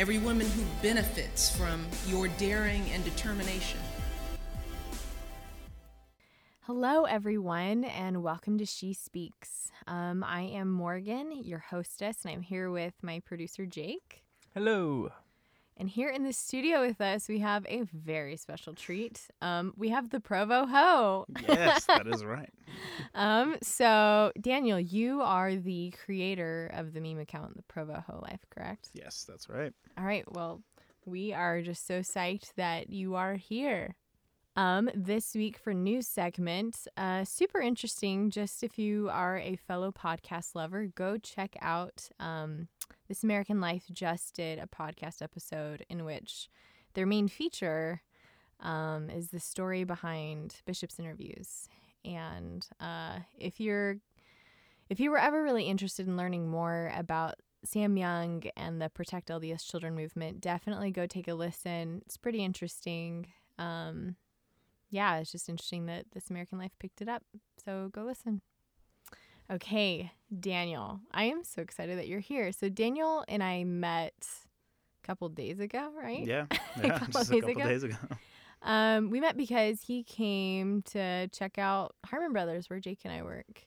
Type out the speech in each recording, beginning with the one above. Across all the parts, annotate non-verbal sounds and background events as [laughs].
every woman who benefits from your daring and determination. Hello, everyone, and welcome to She Speaks. Um, I am Morgan, your hostess, and I'm here with my producer, Jake. Hello. And here in the studio with us, we have a very special treat. Um, we have the Provo Ho. Yes, that is [laughs] right. um, so, Daniel, you are the creator of the meme account, the Provo Ho Life, correct? Yes, that's right. All right. Well, we are just so psyched that you are here. Um, this week for news segment, uh, super interesting. Just if you are a fellow podcast lover, go check out um, This American Life. Just did a podcast episode in which their main feature um, is the story behind Bishop's interviews. And uh, if you're if you were ever really interested in learning more about Sam Young and the Protect LDS Children movement, definitely go take a listen. It's pretty interesting. Um, yeah, it's just interesting that This American Life picked it up. So go listen. Okay, Daniel, I am so excited that you're here. So Daniel and I met a couple days ago, right? Yeah, [laughs] A [laughs] couple just days a couple ago? days ago. [laughs] Um, we met because he came to check out Harmon Brothers, where Jake and I work,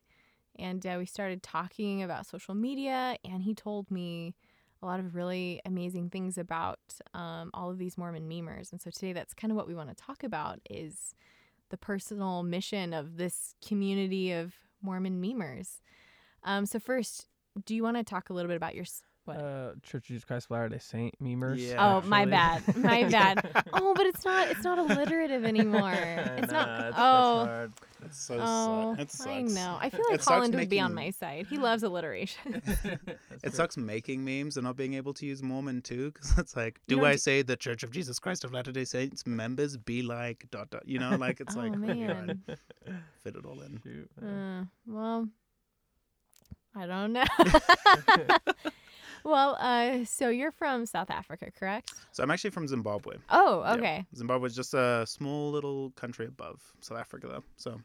and uh, we started talking about social media. And he told me a lot of really amazing things about um, all of these Mormon memers. And so today, that's kind of what we want to talk about: is the personal mission of this community of Mormon memers. Um, so first, do you want to talk a little bit about your? S- What? Uh, Church of Jesus Christ of Latter Day Saint memers. Yeah. Oh, my bad. My [laughs] bad. Oh, but it's not. It's not alliterative anymore. [laughs] It's Nah, not. it's- oh, That's hard. It's so oh, su- sucks. I know. I feel like It Holland would be on my side. He loves alliteration. [laughs] It sucks making memes and not being able to use Mormon too, because it's like, do don't I d- say the Church of Jesus Christ of Latter Day Saints members be like dot dot? You know, like it's oh like man. fit it all in. Shoot. Uh, well, I don't know. Well, uh, so you're from South Africa, correct? So I'm actually from Zimbabwe. Oh, Yeah. Zimbabwe is just a small little country above South Africa, though. So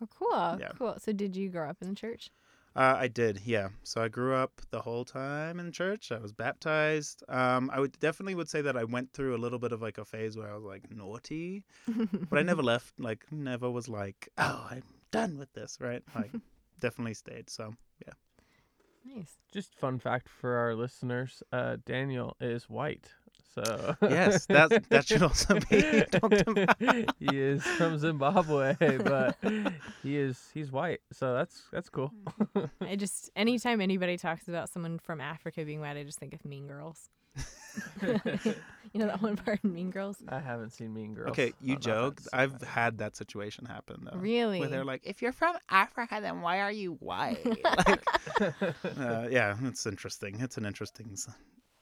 Well, cool. Yeah. Cool. So, did you grow up in the church? Uh, I did, yeah. So I grew up the whole time in church. I was baptized. Um, I would definitely would say that I went through a little bit of like a phase where I was like naughty, but I never [laughs] left. Like never was like, oh, I'm done with this, right? Like [laughs] definitely stayed. So. Nice. Just fun fact for our listeners: uh, Daniel is white. So Yes, that that should also be [laughs] talked about. he is from Zimbabwe, [laughs] but he is he's white. So that's that's cool. I just anytime anybody talks about someone from Africa being white, I just think of Mean Girls. [laughs] you know that one part in Mean Girls? I haven't seen Mean Girls. Okay, you Oh, joke. that's- I've had that situation happen though. Really? Where they're like, if you're from Africa, then why are you white? [laughs] like, uh, yeah, it's interesting. It's an interesting s-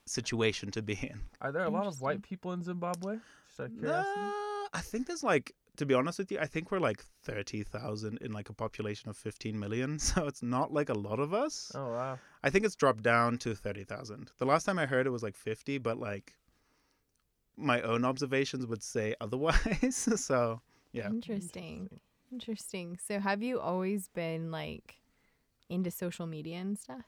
situation to be in. Are there a lot of white people in Zimbabwe? Just out of curiosity. Uh, I think there's like, to be honest with you, I think we're like 30,000 in like a population of 15 million. [laughs] So it's not like a lot of us. Oh wow. I think it's dropped down to 30,000. The last time I heard it was like 50, but like my own observations would say [laughs] otherwise. [laughs] so yeah. Interesting. Interesting. So have you always been like into social media and stuff?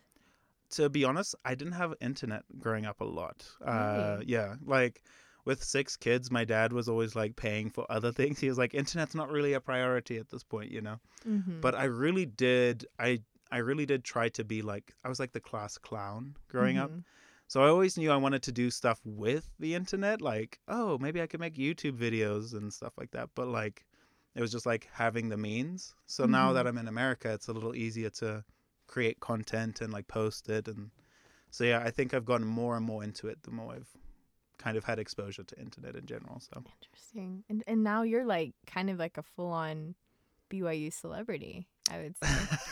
to be honest, I didn't have internet growing up a lot. Uh, yeah, like with six kids, my dad was always like paying for other things. He was like, internet's not really a priority at this point, you know. Mm-hmm. But I really did. I I really did try to be like I was like the class clown growing up. Mhm. So I always knew I wanted to do stuff with the internet, like oh maybe I could make YouTube videos and stuff like that. But like it was just like having the means. So now that I'm in America, it's a little easier to create content and like post it and so yeah i think i've gotten more and more into it the more i've kind of had exposure to internet in general so Interesting. And and now you're like kind of like a full on BYU celebrity, I would say. [laughs]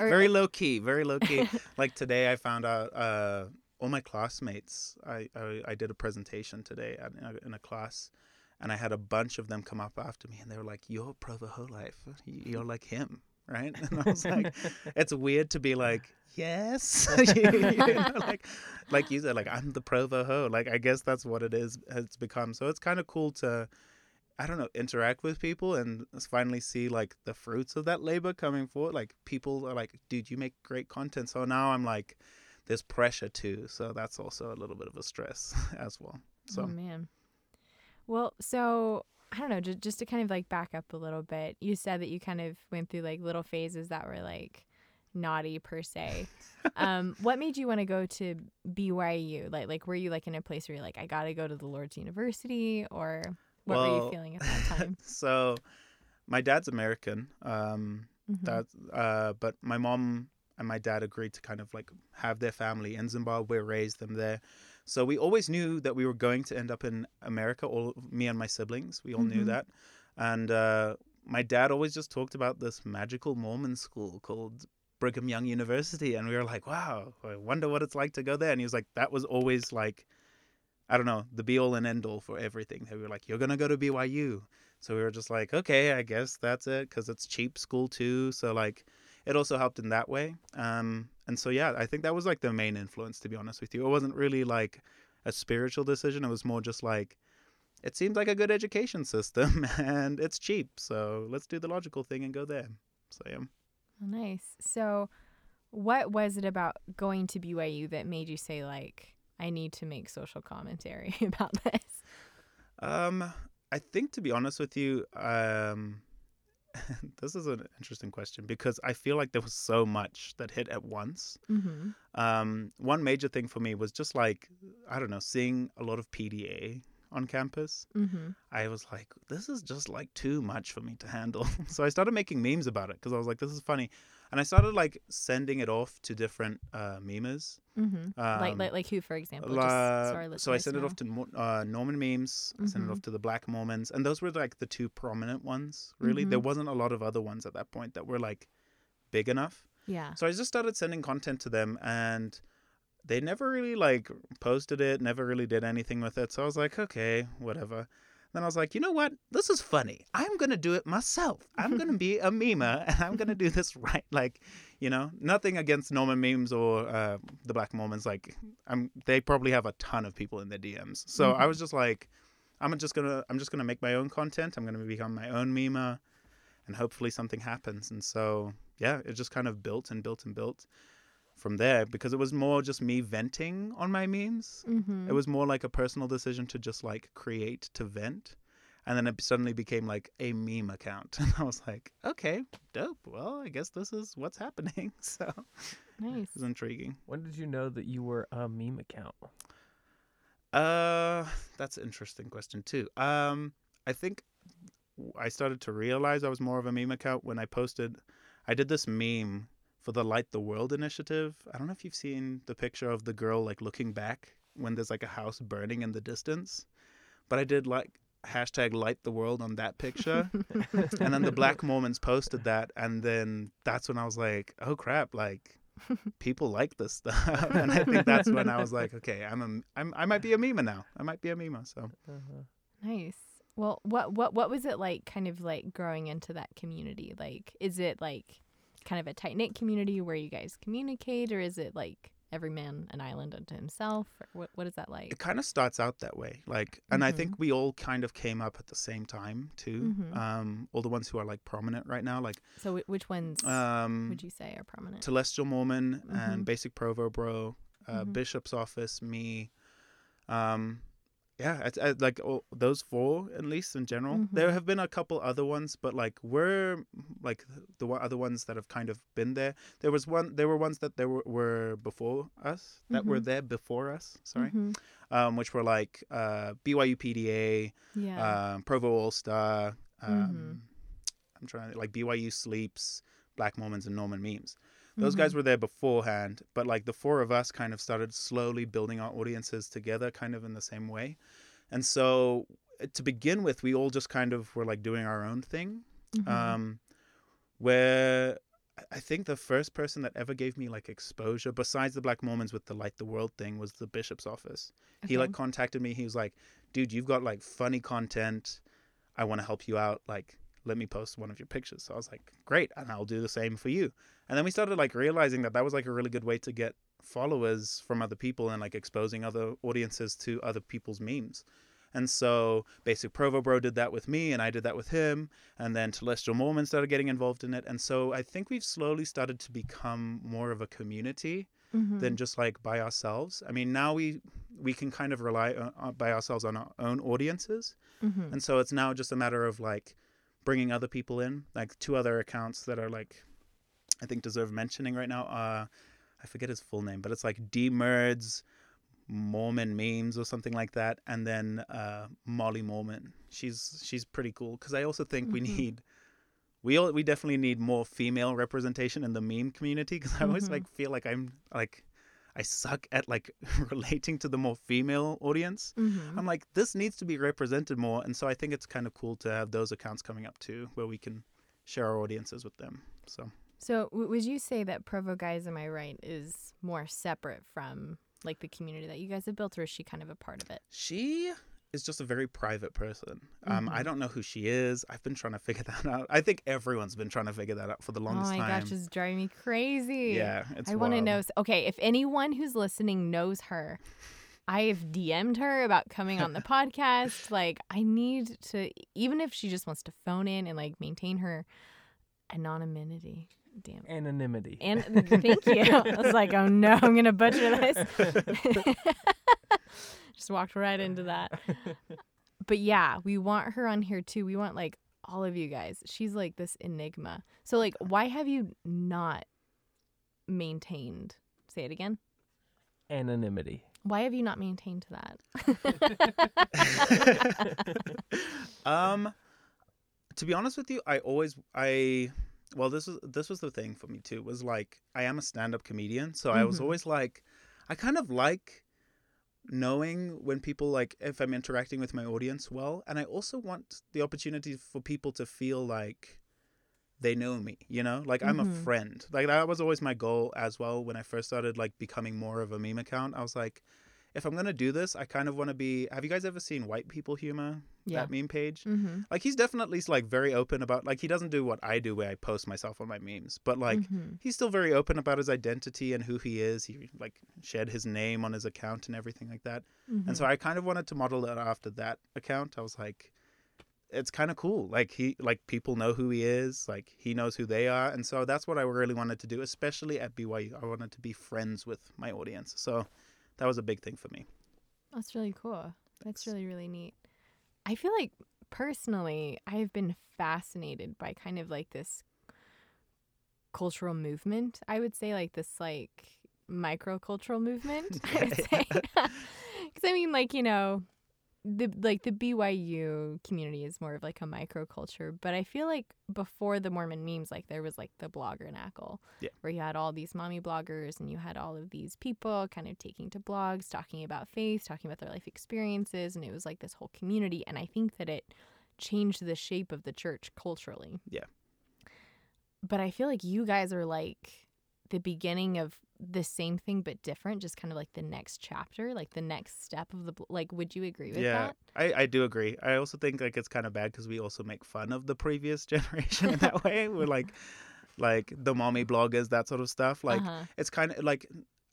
Or- very low key very low key [laughs] like today i found out uh all my classmates i i, I did a presentation today at, in, a, in a class and I had a bunch of them come up after me, and they were like, "You're Provo Ho Life. You're like him." Right, and I was like, [laughs] "It's weird to be like, yes, [laughs] [laughs] you know, like, like you said, like I'm the Provo Ho. Like I guess that's what it is. Has become. So it's kind of cool to, I don't know, interact with people and finally see like the fruits of that labor coming forward. Like people are like, dude, you make great content. So now I'm like, there's pressure too. So that's also a little bit of a stress as well. So Oh man. Well, so I don't know, just just to kind of like back up a little bit. You said that you kind of went through like little phases that were like naughty per se. [laughs] um, what made you want to go to BYU? Like like were you like in a place where you're like, I gotta go to the Lord's University or what were you feeling at that time? [laughs] so my dad's American. Um, Mhm. That's uh, but my mom and my dad agreed to kind of like have their family in Zimbabwe, raise them there. So we always knew that we were going to end up in America. All me and my siblings, we all knew Mhm. that. And uh, my dad always just talked about this magical Mormon school called Brigham Young University, and we were like, "Wow, I wonder what it's like to go there." And he was like, "That was always like." I don't know, the be all and end all for everything. They were like, you're going to go to BYU. So we were just like, okay, I guess that's it because it's cheap school too. So like, it also helped in that way. Um, and so yeah, I think that was like the main influence to be honest with you. It wasn't really like a spiritual decision. It was more just like, it seems like a good education system [laughs] and it's cheap. So let's do the logical thing and go there. So yeah. Oh, nice. So what was it about going to BYU that made you say like I need to make social commentary [laughs] about this? Um, I think to be honest with you, um, [laughs] this is an interesting question because I feel like there was so much that hit at once. Mm-hmm. Um, one major thing for me was just like I don't know, seeing a lot of PDA on campus. Mm-hmm. I was like, this is just like too much for me to handle. [laughs] so I started making memes about it because I was like, this is funny, and I started like sending it off to different uh, memers. Mm-hmm. like, Um, like like who, for example? Just so, so I sent it off to uh, Norman memes. I sent it off to the Black Mormons, and those were like the two prominent ones. Really, there Mhm. wasn't a lot of other ones at that point that were like big enough. Yeah. So I just started sending content to them, and they never really like posted it. Never really did anything with it. So I was like, okay, whatever. Then I was like, you know what? This is funny. I'm gonna do it myself. I'm gonna [laughs] be a memer, and I'm gonna do this [laughs] right. Like, you know, nothing against Norman memes or uh, the Black Mormons. Like, I'm they probably have a ton of people in their DMs. So I was just like, I'm just gonna I'm just gonna make my own content. I'm gonna become my own memer, and hopefully something happens. And so yeah, it just kind of built and built and built from there because it was more just me venting on my memes. Mm-hmm. It was more like a personal decision to just like create to vent. And then it suddenly became like a meme account. [laughs] And I was like, okay, dope. Well, I guess this is what's happening. [laughs] So nice. it's intriguing. When did you know that you were a meme account? Uh, that's an interesting question too. Um, I think I started to realize I was more of a meme account when I posted. I did this meme for the Light the World initiative. I don't know if you've seen the picture of the girl like looking back when there's like a house burning in the distance, but I did like hashtag Light the World on that picture, and then the [laughs] Black Mormons posted that, and then that's when I was like, oh crap, like people like this stuff [laughs] and i think that's when i was like okay i'm a I'm, i might be a meme now i might be a meme so Uh-huh. Nice. Well, what what what was it like kind of like growing into that community? Like is it like kind of a tight knit community where you guys communicate or is it like every man an island unto himself or what what is that like? it kind of starts out that way like and i think we all kind of came up at the same time too Mhm. um all the ones who are like prominent right now like So wh- which ones um would you say are prominent? celestial mormon Mhm. and basic provo bro uh, Mhm. bishop's office me um yeah it's, uh, like all, those four at least in general there Mhm. have been a couple other ones but like we're like the other ones that have kind of been there there was one there were ones that there were, were before us that were Mhm. there before us sorry Mhm. um which were like uh byu pda Yeah. um provo all star um Mhm. i'm trying to like byu sleeps black mormons and norman memes those Mhm. guys were there beforehand, but like the four of us kind of started slowly building our audiences together, kind of in the same way. And so to begin with, we all just kind of were like doing our own thing. Mhm. Um, where I- I think the first person that ever gave me like exposure, besides the Black Mormons with the Light the World thing, was the bishop's office. He like contacted me. He was like, "Dude, you've got like funny content. I want to help you out. Like, let me post one of your pictures." So I was like, "Great," and I'll do the same for you. And then we started like realizing that that was like a really good way to get followers from other people and like exposing other audiences to other people's memes. And so Basic Provo Bro did that with me, and I did that with him. And then Celestial Mormon started getting involved in it. And so I think we've slowly started to become more of a community Mm-hmm. than just like by ourselves. I mean, now we we can kind of rely on, on, by ourselves on our own audiences, Mm-hmm. and so it's now just a matter of like bringing other people in. Like two other accounts that are like I think deserve mentioning right now. Uh, I forget his full name, but it's like D Merds Mormon memes or something like that, and then uh, Molly Mormon. She's she's pretty cool because I also think we Mhm. need. We all, we definitely need more female representation in the meme community because I always Mhm. like feel like I'm like I suck at like [laughs] relating to the more female audience. Mm-hmm. I'm like this needs to be represented more, and so I think it's kind of cool to have those accounts coming up too, where we can share our audiences with them. So So w- would you say that Provo Guys, am I right, is more separate from like the community that you guys have built, or is she kind of a part of it? she is just a very private person. Um, I Mhm. don't know who she is. I've been trying to figure [laughs] that out. I think everyone's been trying to figure that out for the longest time. Oh longest my time. gosh, it's driving me crazy. yeah, it's I want to know. Okay, if anyone who's listening knows her, I have DM'd her about coming on the [laughs] podcast. Like, I need to, even if she just wants to phone in and like maintain her anonymity. Damn. Anonymity. And [laughs] thank you. I was like, oh no, I'm gonna butcher this. Just walked right into that. [laughs] But yeah, we want her on here too. We want like all of you guys. She's like this enigma. So like, why have you not maintained? Say it again. Anonymity. Why have you not maintained that? [laughs] [laughs] um, to be honest with you, I always I well this was this was the thing for me too was like I am a stand up comedian, so I was Mhm. always like I kind of like knowing when people like if I'm interacting with my audience well, and I also want the opportunity for people to feel like they know me, you know? Like I'm a Mhm. friend. Like that was always my goal as well when I first started like becoming more of a meme account. I was like if I'm going to do this, I kind of want to be Have you guys ever seen White People Humor? Yeah. That meme page? mm-hmm. like he's definitely like very open about like he doesn't do what I do where I post myself on my memes, but like mm-hmm. he's still very open about his identity and who he is. He like shared his name on his account and everything like that. Mm-hmm. And so I kind of wanted to model it after that account. I was like it's kind of cool. Like he like people know who he is, like he knows who they are, and so that's what I really wanted to do, especially at BYU. I wanted to be friends with my audience. So that was a big thing for me. That's really cool. That's really, really neat. I feel like personally, I've been fascinated by kind of like this cultural movement. I would say like this like microcultural movement. [laughs] I would say. [laughs] Because I mean, like you know, the like the BYU community is more of like a microculture, but I feel like before the Mormon memes, like there was like the bloggernacle, Yeah. where you had all these mommy bloggers and you had all of these people kind of taking to blogs, talking about faith, talking about their life experiences, and it was like this whole community. And I think that it changed the shape of the church culturally. Yeah. But I feel like you guys are like the beginning of the same thing but different, just kind of like the next chapter, like the next step of the like. Would you agree with yeah, that? I, I do agree. I also think like it's kind of bad because we also make fun of the previous [laughs] generation in that [laughs] way. We're like, like the mommy bloggers, that sort of stuff. Like uh-huh. it's kind of like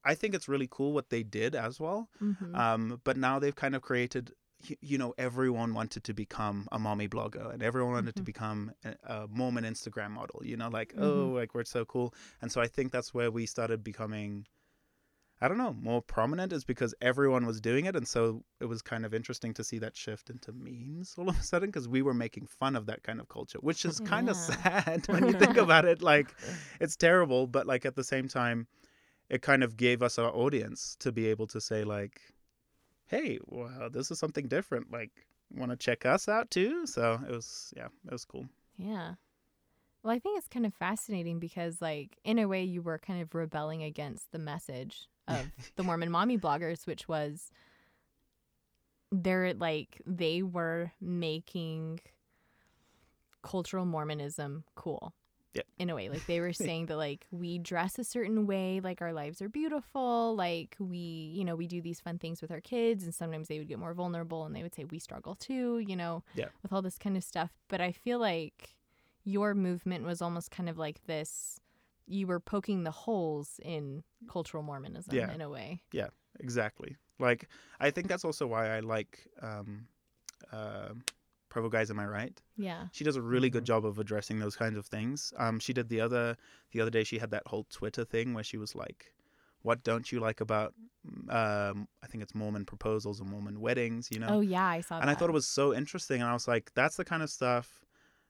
I think it's really cool what they did as well. Mhm. Um, but now they've kind of created. You know, everyone wanted to become a mommy blogger, and everyone wanted to Mhm. become a, a Mormon Instagram model. You know, like Mhm. oh, like we're so cool. And so I think that's where we started becoming. I don't know, more prominent is because everyone was doing it, and so it was kind of interesting to see that shift into memes all of a sudden because we were making fun of that kind of culture, which is kind of sad [laughs] when you think [laughs] about it. Like, it's terrible, but like at the same time, it kind of gave us our audience to be able to say like, "Hey, wow, this is something different. Like, want to check us out too?" So it was, yeah, it was cool. Yeah. Well, I think it's kind of fascinating because, like, in a way, you were kind of rebelling against the message of the [laughs] Mormon mommy bloggers, which was they're like, they were making cultural Mormonism cool. Yeah. In a way, like they were [laughs] saying that like we dress a certain way, like our lives are beautiful, like we, you know, we do these fun things with our kids, and sometimes they would get more vulnerable and they would say we struggle too, you know, Yeah. with all this kind of stuff. But I feel like your movement was almost kind of like this. You were poking the holes in cultural Mormonism Yeah. in a way. Yeah, exactly. Like I think that's also why I like um, uh, Provo guys. Am I right? Yeah. She does a really good job of addressing those kinds of things. Um, she did the other the other day. She had that whole Twitter thing where she was like, "What don't you like about um, I think it's Mormon proposals and Mormon weddings?" You know. Oh yeah, I saw that. and I thought it was so interesting, and I was like, "That's the kind of stuff."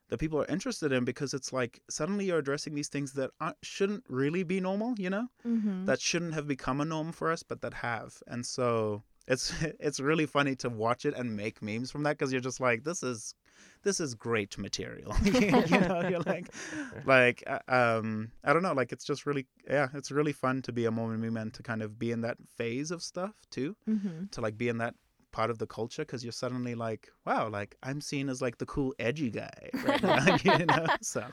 That people are interested in because it's like suddenly you're addressing these things that aren't, shouldn't really be normal, you know, mm-hmm. that shouldn't have become a norm for us, but that have. And so it's [laughs] it's really funny to watch it and make memes from that because you're just like, this is this is great material. [laughs] you know, you're [laughs] like, like uh, um, I don't know, like it's just really yeah, it's really fun to be a Mormon meme and to kind of be in that phase of stuff too, mm-hmm. to like be in that part of the culture because you're suddenly like, wow, like I'm seen as like the cool edgy guy, right now, you know. So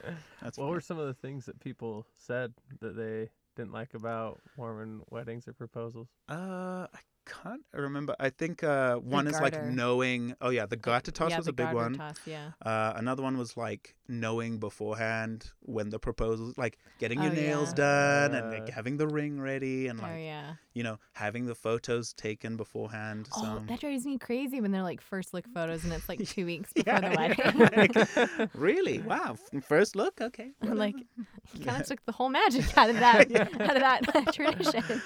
that's What funny. were some of the things that people said that they didn't like about Mormon weddings or proposals? Uh, I can't remember. I think uh, one is like knowing. Oh yeah, the garter toss yeah, was a big garter one. Toss, yeah. Uh, another one was like knowing beforehand when the proposal, like getting your Oh, nails yeah. done and like Uh. having the ring ready and like oh like yeah. you know having the photos taken beforehand. So Oh, that drives me crazy when they're like first look photos and it's [laughs] like two weeks before the wedding. [laughs] like, [laughs] really? Wow. First look. Okay. I'm like, you kind of took the whole magic out of that, out of that tradition.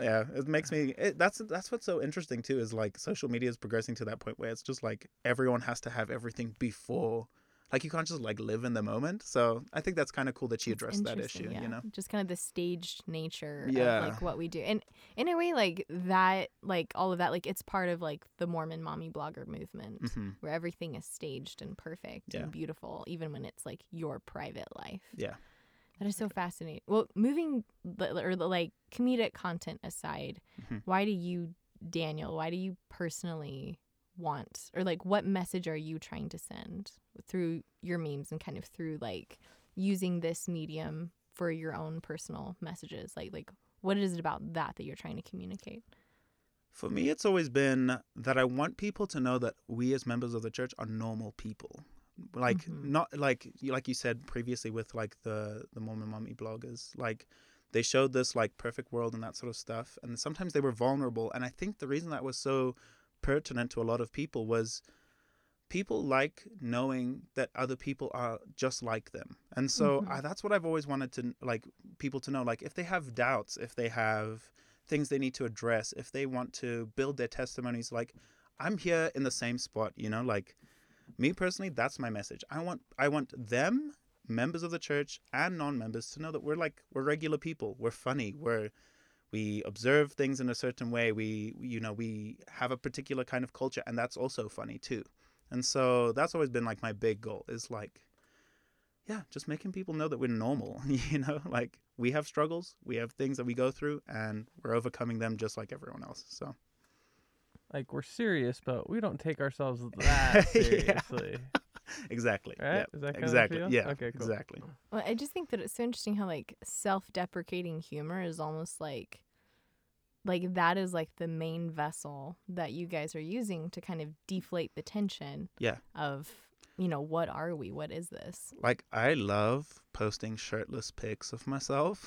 yeah it makes me it, that's that's what's so interesting too is like social media is progressing to that point where it's just like everyone has to have everything before like you can't just like live in the moment so i think that's kind of cool that she addressed that issue yeah. you know Just kind of the staged nature of like what we do. And in a way, like that, like all of that, like it's part of like the Mormon mommy blogger movement hmm where everything is staged and perfect Yeah. and beautiful, even when it's like your private life. yeah That is so fascinating. Well, moving the, or the like comedic content aside, Mhm. why do you, Daniel, why do you personally want, or like what message are you trying to send through your memes and kind of through like using this medium for your own personal messages? Like, like what is it about that that you're trying to communicate? for me it's always been that i want people to know that we as members of the church are normal people like Mhm. not like you like you said previously with like the the mormon mommy bloggers like they showed this like perfect world and that sort of stuff and sometimes they were vulnerable and i think the reason that was so pertinent to a lot of people was people like knowing that other people are just like them and so Mhm. I, that's what i've always wanted to like people to know like if they have doubts if they have things they need to address if they want to build their testimonies like i'm here in the same spot you know like me personally that's my message. I want i want them members of the church and non-members to know that we're like we're regular people. We're funny. We're we observe things in a certain way. We you know we have a particular kind of culture and that's also funny too. And so that's always been like my big goal is like yeah just making people know that we're normal [laughs] you know? Like we have struggles we have things that we go through and we're overcoming them just like everyone else so Like we're serious, but we don't take ourselves [laughs] that seriously. [laughs] exactly Right? yeah Is that kind exactly of the yeah Okay, cool. exactly Well, I just think that it's so interesting how like self-deprecating humor is almost like like that is like the main vessel that you guys are using to kind of deflate the tension Yeah. of you know what are we what is this like i love posting shirtless pics of myself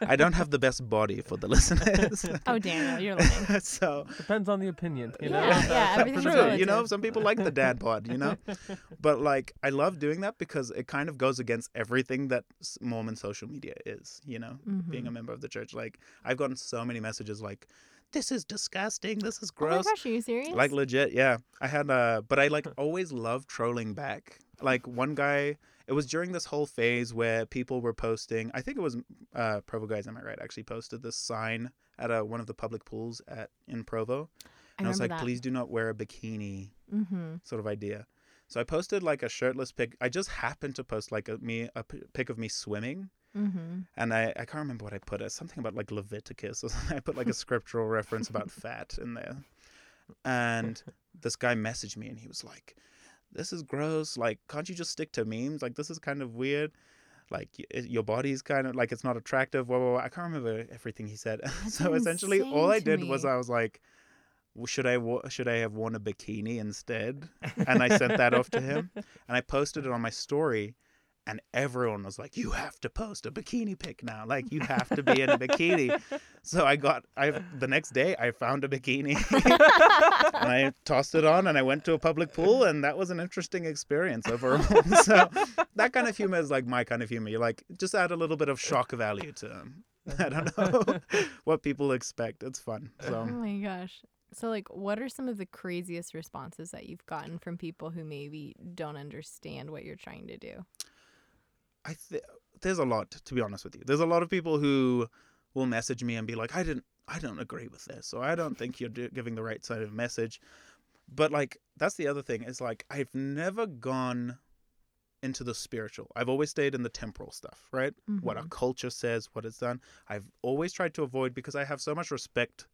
[laughs] i don't have the best body for the listeners [laughs] oh daniel you're [laughs] lying so Depends on the opinion, you know. Yeah, yeah, everything's True, relative. you know, some people like the dad bod, you know. but like, I love doing that because it kind of goes against everything that s- Mormon social media is. You know, being a Mhm. member of the church. Like, I've gotten so many messages like, "This is disgusting. This is oh my gross." gosh are you serious like legit, yeah. I had uh, but I like always love trolling back. Like [laughs] one guy. It was during this whole phase where people were posting. I think it was uh, Provo guys. Am I right? Actually, posted this sign at a, one of the public pools at in Provo. And I was like, that. please do not wear a bikini mm-hmm. sort of idea. So I posted like a shirtless pic. I just happened to post like a me a p- pic of me swimming, Mm-hmm. and I I can't remember what I put. It's something about like Leviticus or something. [laughs] I put like a scriptural reference about [laughs] fat in there, and this guy messaged me and he was like, "This is gross. Like, can't you just stick to memes? Like, this is kind of weird." like it- your body's kind of like it's not attractive. Blah, blah, blah. I can't remember everything he said. [laughs] so essentially, all I did to was. I was like, "W- should I wa- should I have worn a bikini instead? And I sent that off to him, and I posted it on my story. And everyone was like, "You have to post a bikini pic now. Like you have to be in a bikini." So I got I the next day I found a bikini [laughs] and I tossed it on and I went to a public pool and that was an interesting experience overall. [laughs] so that kind of humor is like my kind of humor. You like just add a little bit of shock value to them [laughs] I don't know what people expect. It's fun. Oh So my gosh. So, like, what are some of the craziest responses that you've gotten from people who maybe don't understand what you're trying to do? I th- there's a lot to be honest with you. There's a lot of people who will message me and be like, "I didn't I don't agree with this, or I don't think you're do- giving the right side of message." But like that's the other thing is like I've never gone into the spiritual. I've always stayed in the temporal stuff, right? What our mm-hmm. culture says, what it's done. I've always tried to avoid because I have so much respect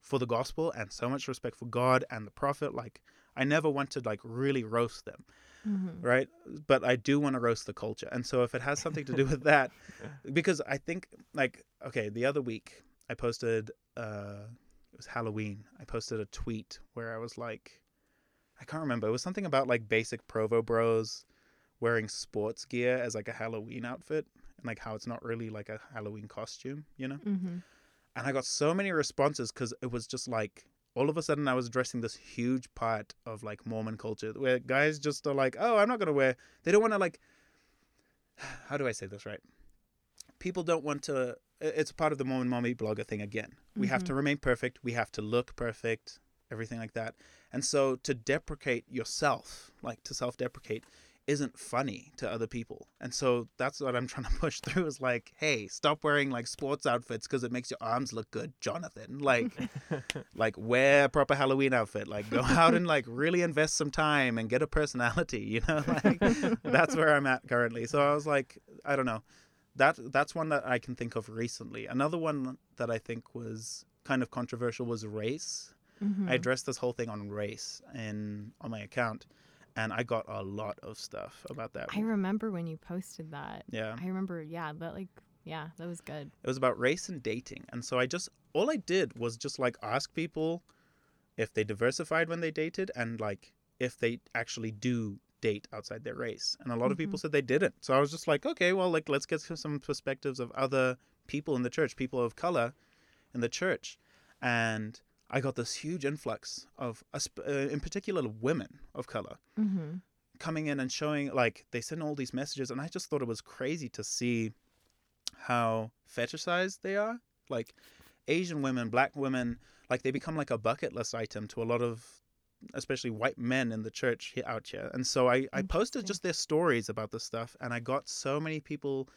for the gospel and so much respect for God and the prophet. Like I never want to like really roast them right? But I do want to roast the culture. And so if it has something to do with that, [laughs] because I think like okay, the other week I posted uh it was Halloween. I posted a tweet where I was like I can't remember. It was something about like basic Provo bros wearing sports gear as like a Halloween outfit and like how it's not really like a Halloween costume, you know? Mm-hmm. and I got so many responses because it was just like all of a sudden I was addressing this huge part of like Mormon culture where guys just are like, oh, I'm not gonna wear. They don't want to like. [sighs] How do I say this right? People don't want to. It's part of the Mormon mommy blogger thing again. We have to mm-hmm. remain perfect. We have to look perfect. Everything like that. And so to deprecate yourself, like to self-deprecate, isn't funny to other people. And so that's what I'm [laughs] trying to push through is like, hey, stop wearing like sports outfits because it makes your arms look good, Jonathan. Like, [laughs] like wear a proper Halloween outfit. Like go [laughs] out and like really invest some time and get a personality, you know? Like that's where I'm at currently. So I was like, I don't know. That that's one that I can think of recently. Another one that I think was kind of controversial was race. I mm-hmm. addressed this whole thing on race in on my account and I got a lot of stuff about that. I remember when you posted that. yeah. I remember, yeah, that like, yeah, that was good. It was about race and dating. And so I just all I did was just like ask people if they diversified when they dated and like if they actually do date outside their race. And a lot of people mm-hmm. said they didn't. So I was just like, okay, well like let's get some perspectives of other people in the church, people of color in the church. And I got this huge influx of uh, in particular women of color Mm-hmm. coming in and showing like they send all these messages and i just thought it was crazy to see how fetishized they are. Like asian women black women like they become like a bucket list item to a lot of especially white men in the church out here. And so i i posted just their stories about this stuff and i got so many people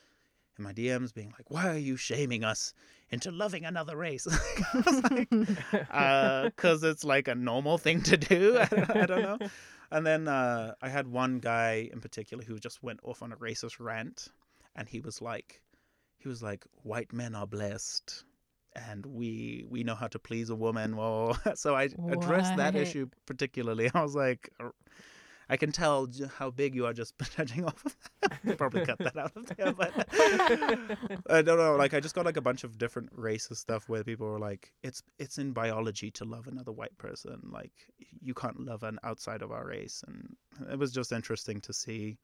in my dms being like why are you shaming us into loving another race [laughs] [laughs] was like, because it's like a normal thing to do [laughs] I don't, I don't know and then uh, I had one guy in particular who just went off on a racist rant, and he was like, he was like, white men are blessed, and we we know how to please a woman. Well, so I addressed that issue particularly. I was like, "Uh, I can tell how big you are just [laughs] judging off of that. [laughs] Probably cut that out of there, but [laughs] I don't know. Like I just got like a bunch of different racist stuff where people were like, "It's it's in biology to love another white person. Like you can't love an outside of our race." And it was just interesting to see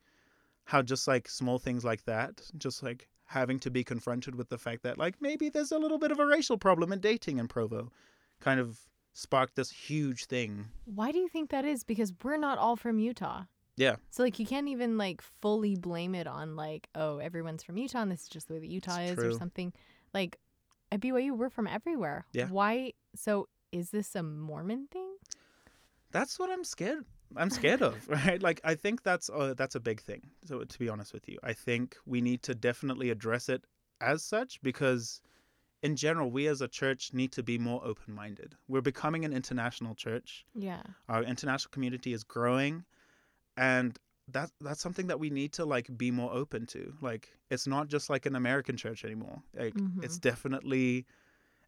how just like small things like that, just like having to be confronted with the fact that like maybe there's a little bit of a racial problem in dating in Provo, kind of sparked this huge thing. Why do you think that is? Because we're not all from Utah. Yeah. So like you can't even like fully blame it on like, oh, everyone's from Utah and this is just the way that Utah It's is or something. Like at BYU, we're from everywhere. Yeah. Why so is this a Mormon thing? That's what I'm scared. I'm scared of, [laughs] right? Like I think that's a, that's a big thing. So to be honest with you, I think we need to definitely address it as such because in general, we as a church need to be more open-minded. We're becoming an international church. Yeah. Our international community is growing and that that's something that we need to like be more open to. Like it's not just like an American church anymore. Like it's mm-hmm. definitely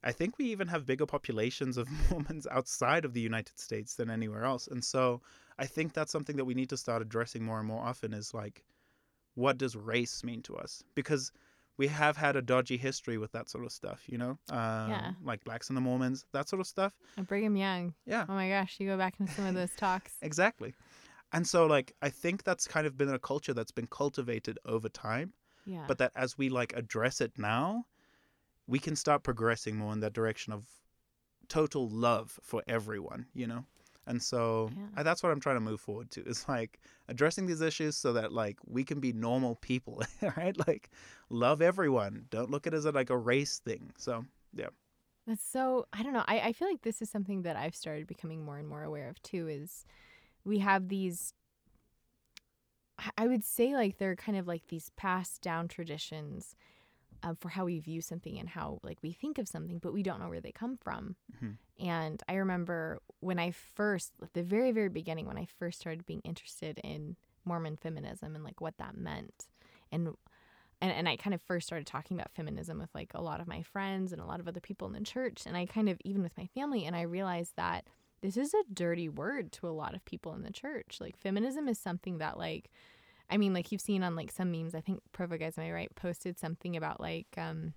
I think we even have bigger populations of [laughs] Mormons outside of the United States than anywhere else. And so I think that's something that we need to start addressing more and more often is like what does race mean to us? Because we have had a dodgy history with that sort of stuff, you know, um, Yeah. like blacks and the Mormons, that sort of stuff. And Brigham Young. Yeah, Oh my gosh, you go back into some of those talks. [laughs] exactly. And so, like, I think that's kind of been a culture that's been cultivated over time. Yeah. but that as we like address it now we can start progressing more in that direction of total love for everyone you know and so Yeah. I, that's what i'm trying to move forward to is like addressing these issues so that like we can be normal people [laughs] right like love everyone don't look at it as a, like a race thing so yeah That's so I don't know. I, I feel like this is something that I've started becoming more and more aware of too is we have these I- I would say like they're kind of like these passed down traditions um, for how we view something and how like we think of something, but we don't know where they come from. Mhm. And I remember when I first, at the very, very beginning, when I first started being interested in Mormon feminism and like what that meant. And and, and I kind of first started talking about feminism with like a lot of my friends and a lot of other people in the church. And I kind of, even with my family, and I realized that this is a dirty word to a lot of people in the church. Like, feminism is something that, like, I mean, like you've seen on like some memes, I think Provo Guys, am I right, posted something about like, um,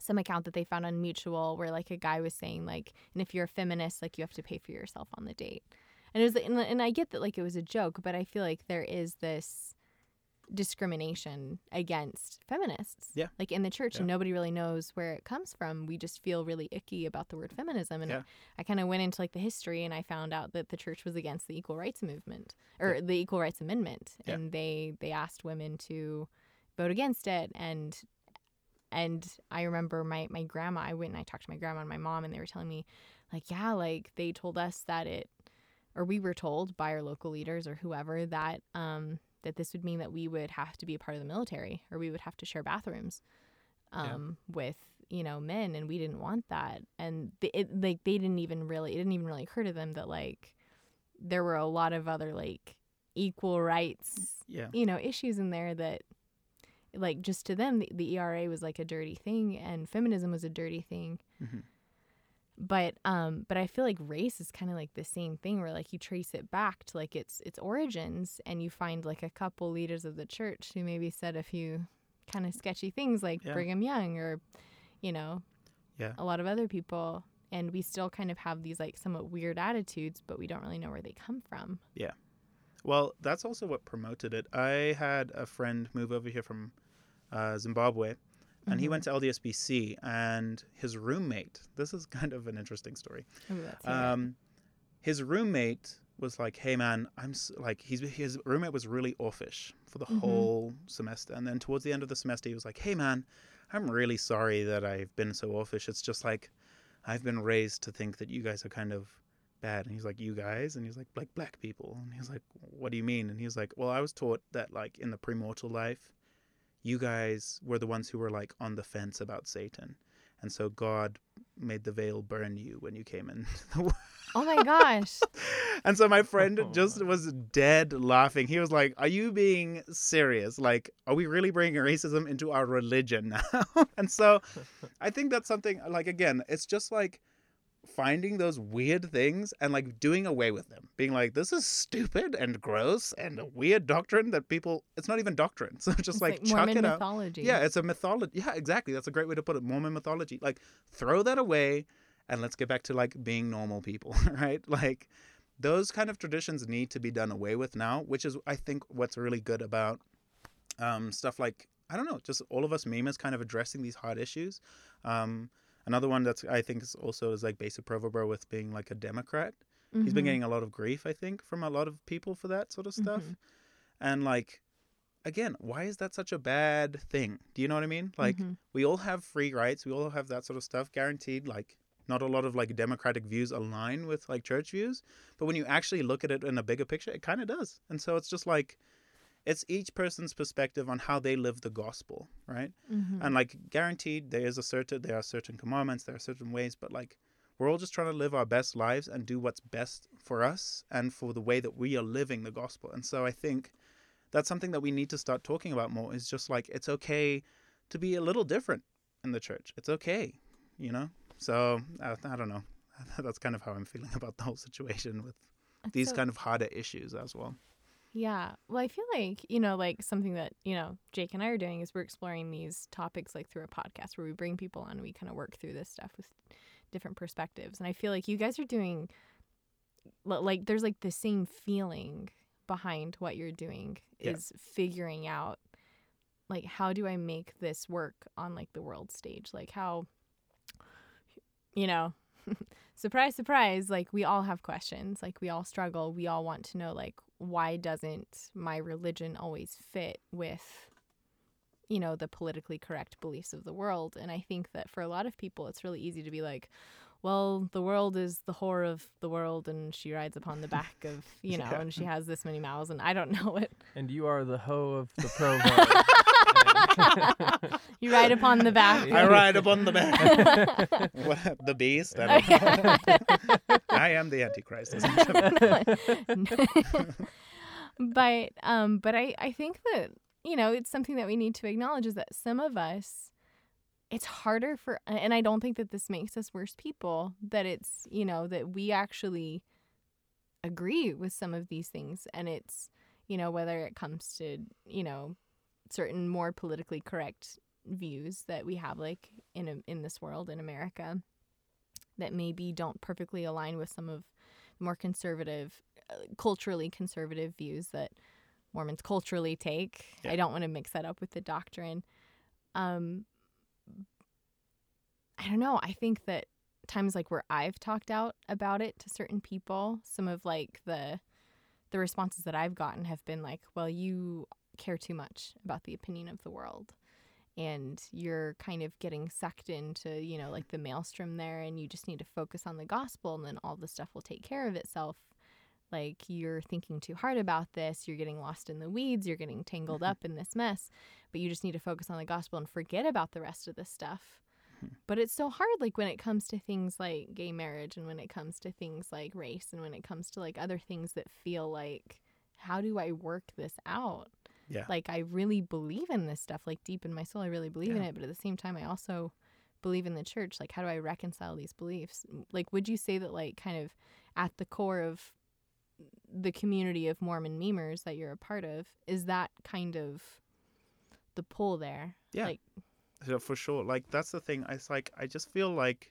some account that they found on Mutual where like a guy was saying like, and if you're a feminist, like you have to pay for yourself on the date. And it was, and, and I get that like it was a joke, but I feel like there is this discrimination against feminists. Yeah. Like in the church, Yeah. and nobody really knows where it comes from. We just feel really icky about the word feminism. And Yeah. I kind of went into like the history and I found out that the church was against the equal rights movement or the equal rights amendment. Yeah. And they, they asked women to vote against it. And and I remember my, my grandma, I went and I talked to my grandma and my mom, and they were telling me, like, yeah, like they told us that it, or we were told by our local leaders or whoever that um, that this would mean that we would have to be a part of the military or we would have to share bathrooms Yeah. um, with you know men, and we didn't want that. And they, it, like they didn't even really, it didn't even really occur to them that like there were a lot of other like equal rights yeah you know issues in there that like just to them the, the ERA was like a dirty thing and feminism was a dirty thing Mhm. But um but i feel like race is kind of like the same thing where like you trace it back to like its its origins and you find like a couple leaders of the church who maybe said a few kind of sketchy things like Yeah. brigham young or you know Yeah. a lot of other people and we still kind of have these like somewhat weird attitudes but we don't really know where they come from Yeah. Well, that's also what promoted it. I had a friend move over here from uh, Zimbabwe, and he went to LDSBC, and his roommate. This is [laughs] kind of an interesting story. Ooh, let's hear it. Um, his roommate was like, "Hey, man, I'm s- like he's his roommate was really offish for the Mhm. whole semester, and then towards the end of the semester, he was like, "Hey, man, I'm really sorry that I've been so offish. It's just like I've been raised to think that you guys are kind of bad." And he's like, "You guys?" And he's like, "Like black people." And he's like, "What do you mean?" And he was like, "Well, I was taught that like in the premortal life, you guys were the ones who were like on the fence about Satan." And so God made the veil burn you when you came in [laughs] the world. oh my gosh [laughs] And so my friend Oh, just was dead laughing. He was like, Are you being serious? Like, are we really bringing racism into our religion [laughs] now? and so I think that's something, like, again, it's just like finding those weird things and like doing away with them. Being like, This is stupid and gross and a weird doctrine that people, it's not even doctrine. [laughs] So just It's like, chuck Mormon it out. mythology. Yeah, it's a mythology. Yeah, exactly. That's a great way to put it. Mormon mythology. Like, throw that away and let's get back to like being normal people, [laughs] right? Like, those kind of traditions need to be done away with now, which is, I think, what's really good about um, stuff like, I don't know, just all of us memers kind of addressing these hard issues. Um, another one that's, I think, is also is like Basic Provobro with being like a Democrat. He's been Mhm. getting a lot of grief, I think, from a lot of people for that sort of stuff. Mhm. And like, again, why is that such a bad thing? Do you know what I mean? Like, Mhm. we all have free rights. We all have that sort of stuff guaranteed. Like, not a lot of like democratic views align with like church views, but when you actually look at it in a bigger picture, it kind of does. And so it's just like, it's each person's perspective on how they live the gospel, right? Mhm. And like, guaranteed, there is a certain there are certain commandments, there are certain ways, but like, we're all just trying to live our best lives and do what's best for us and for the way that we are living the gospel. And so I think that's something that we need to start talking about more is just like it's okay to be a little different in the church. It's okay, you know? So I, I don't know. [laughs] That's kind of how I'm feeling [laughs] about the whole situation with That's these so- kind of harder issues as well. Yeah. Well, I feel like, you know, like something that, you know, Jake and I are doing is we're exploring these topics like through a podcast where we bring people on and we kind of work through this stuff with different perspectives. And I feel like you guys are doing like there's like the same feeling behind what you're doing Yeah. is figuring out like how do I make this work on like the world stage? Like how you know, [laughs] surprise surprise, like we all have questions, like we all struggle, we all want to know like why doesn't my religion always fit with you know the politically correct beliefs of the world and i think that for a lot of people it's really easy to be like well the world is the whore of the world and she rides upon the back of [laughs] you know Yeah. and she has this many mouths and i don't [laughs] know it And you are the hoe of the provo. [laughs] [laughs] you ride upon the back I ride upon the back. [laughs] what, the beast? I. [laughs] I am the Antichrist. but um but I I think that you know it's something that we need to acknowledge is that some of us it's harder for and I don't think that this makes us worse people that it's you know that we actually agree with some of these things and it's you know whether it comes to you know certain more politically correct views that we have like in a, in this world in America that maybe don't perfectly align with some of the more conservative uh, culturally conservative views that Mormons culturally take. Yeah. I don't want to mix that up with the doctrine. Um I don't know. I think that times like where I've talked out about it to certain people, some of like the the responses that I've gotten have been like, "Well, you care too much about the opinion of the world." And you're kind of getting sucked into, you know, like the maelstrom there, and you just need to focus on the gospel, and then all the stuff will take care of itself. Like you're thinking too hard about this, you're getting lost in the weeds, you're getting tangled mm-hmm. up in this mess, but you just need to focus on the gospel and forget about the rest of this stuff. Hmm. But it's so hard, like when it comes to things like gay marriage and when it comes to things like race and when it comes to like other things that feel like, how do I work this out? Yeah. Like I really believe in this stuff, like deep in my soul, I really believe in it. But at the same time, I also believe in the church. Like, how do I reconcile these beliefs? Like, would you say that, like, kind of at the core of the community of Mormon memers that you're a part of, is that kind of the pull there? Yeah. Like, Yeah, for sure. Like that's the thing. It's like I just feel like,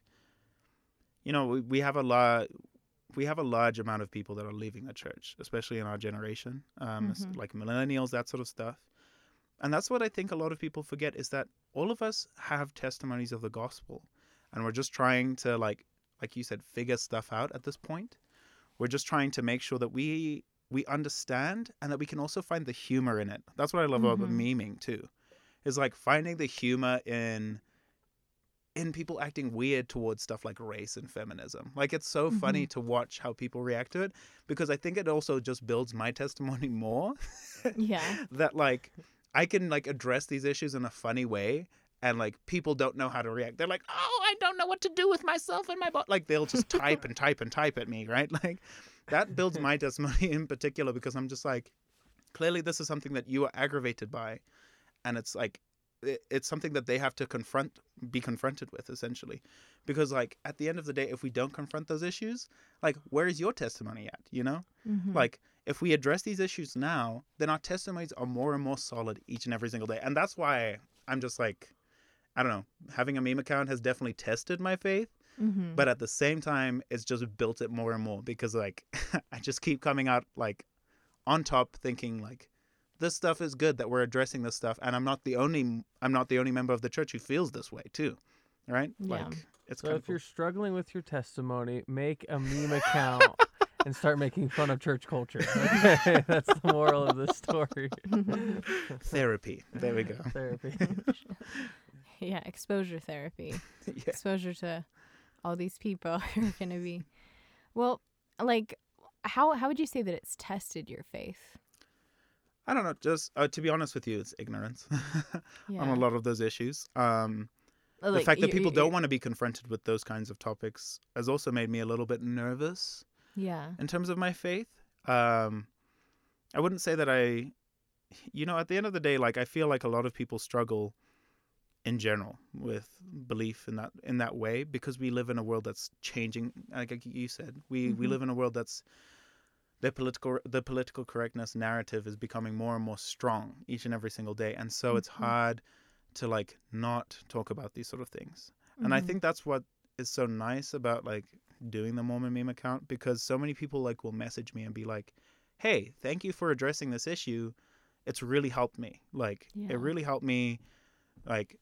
you know, we, we have a lot. We have a large amount of people that are leaving the church, especially in our generation, um, Mhm. like millennials, that sort of stuff. And that's what I think a lot of people forget is that all of us have testimonies of the gospel, and we're just trying to like, like you said, figure stuff out at this point. We're just trying to make sure that we we understand and that we can also find the humor in it. That's what I love about Mhm. memeing too is like finding the humor in in people acting weird towards stuff like race and feminism. Like it's so funny mm-hmm. to watch how people react to it because I think it also just builds my [laughs] testimony more yeah. [laughs] that like I can like address these issues in a funny way and like people don't know how to react. They're like, "Oh, I don't know what to do with myself and my body." Like they'll just type and type and type at me, right? [laughs] Like that builds my testimony in particular because I'm just like clearly this is something that you are aggravated by and it's like it's something that they have to confront be confronted with essentially because like at the end of the day if we don't confront those issues like where is your testimony at you know Mhm. like if we address these issues now then our testimonies are more and more solid each and every single day and that's why i'm just like i don't know having a meme account has definitely tested my faith Mhm. but at the same time it's just built it more and more because like [laughs] i just keep coming out like on top thinking like this stuff is good that we're addressing this stuff and i'm not the only i'm not the only member of the church who feels this way too right Yeah. like it's So kind if of you're struggling with your testimony, make a meme account [laughs] and start making fun of church culture. [laughs] Okay, [laughs] that's the moral of the story. therapy there we go Therapy. yeah. Exposure therapy. yeah exposure to all these people who are going to be well like how how would you say that it's tested your faith i don't know just uh, to be honest with you it's ignorance yeah [laughs] on a lot of those issues um the fact that people don't want to be confronted with those kinds of topics has also made me a little bit nervous yeah in terms of my faith. Um, I wouldn't say that I, you know, at the end of the day, like I feel like a lot of people struggle in general with belief in that in that way because we live in a world that's changing. Like you said, we we Mhm. live in a world that's the political the political correctness narrative is becoming more and more strong each and every single day, and so it's Mhm. hard to like not talk about these sort of things. And I Mhm. think that's what is so nice about like doing the Mormon meme account because so many people like will message me and be like, "Hey, thank you for addressing this issue. It's really helped me. Like Yeah. it really helped me like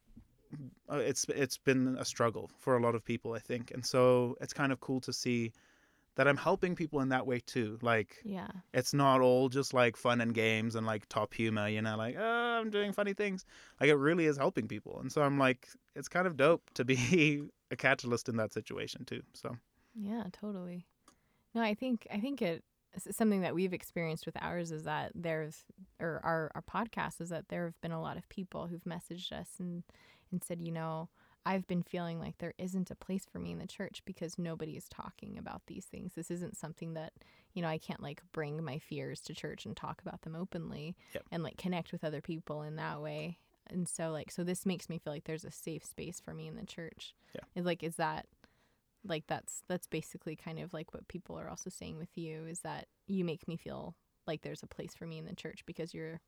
uh, it's it's been a struggle for a lot of people, I think. And so it's kind of cool to see that I'm helping people in that way too. Like yeah. it's not all just like fun and games and like top humor, you know, like, oh, I'm doing funny things. Like it really is helping people. And so I'm like, it's kind of dope to be [laughs] a catalyst in that situation too. So Yeah, totally. No, I think I think it something that we've experienced with ours is that there's or our our podcast is that there have been a lot of people who've messaged us and and said, you know, I've been feeling like there isn't a place for me in the church because nobody is talking about these things. This isn't something that, you know, I can't like bring my fears to church and talk about them openly Yep. and like connect with other people in that way. And so like so this makes me feel like there's a safe space for me in the church. Yeah. Is like is that like that's that's basically kind of like what people are also saying with you is that you make me feel like there's a place for me in the church because you're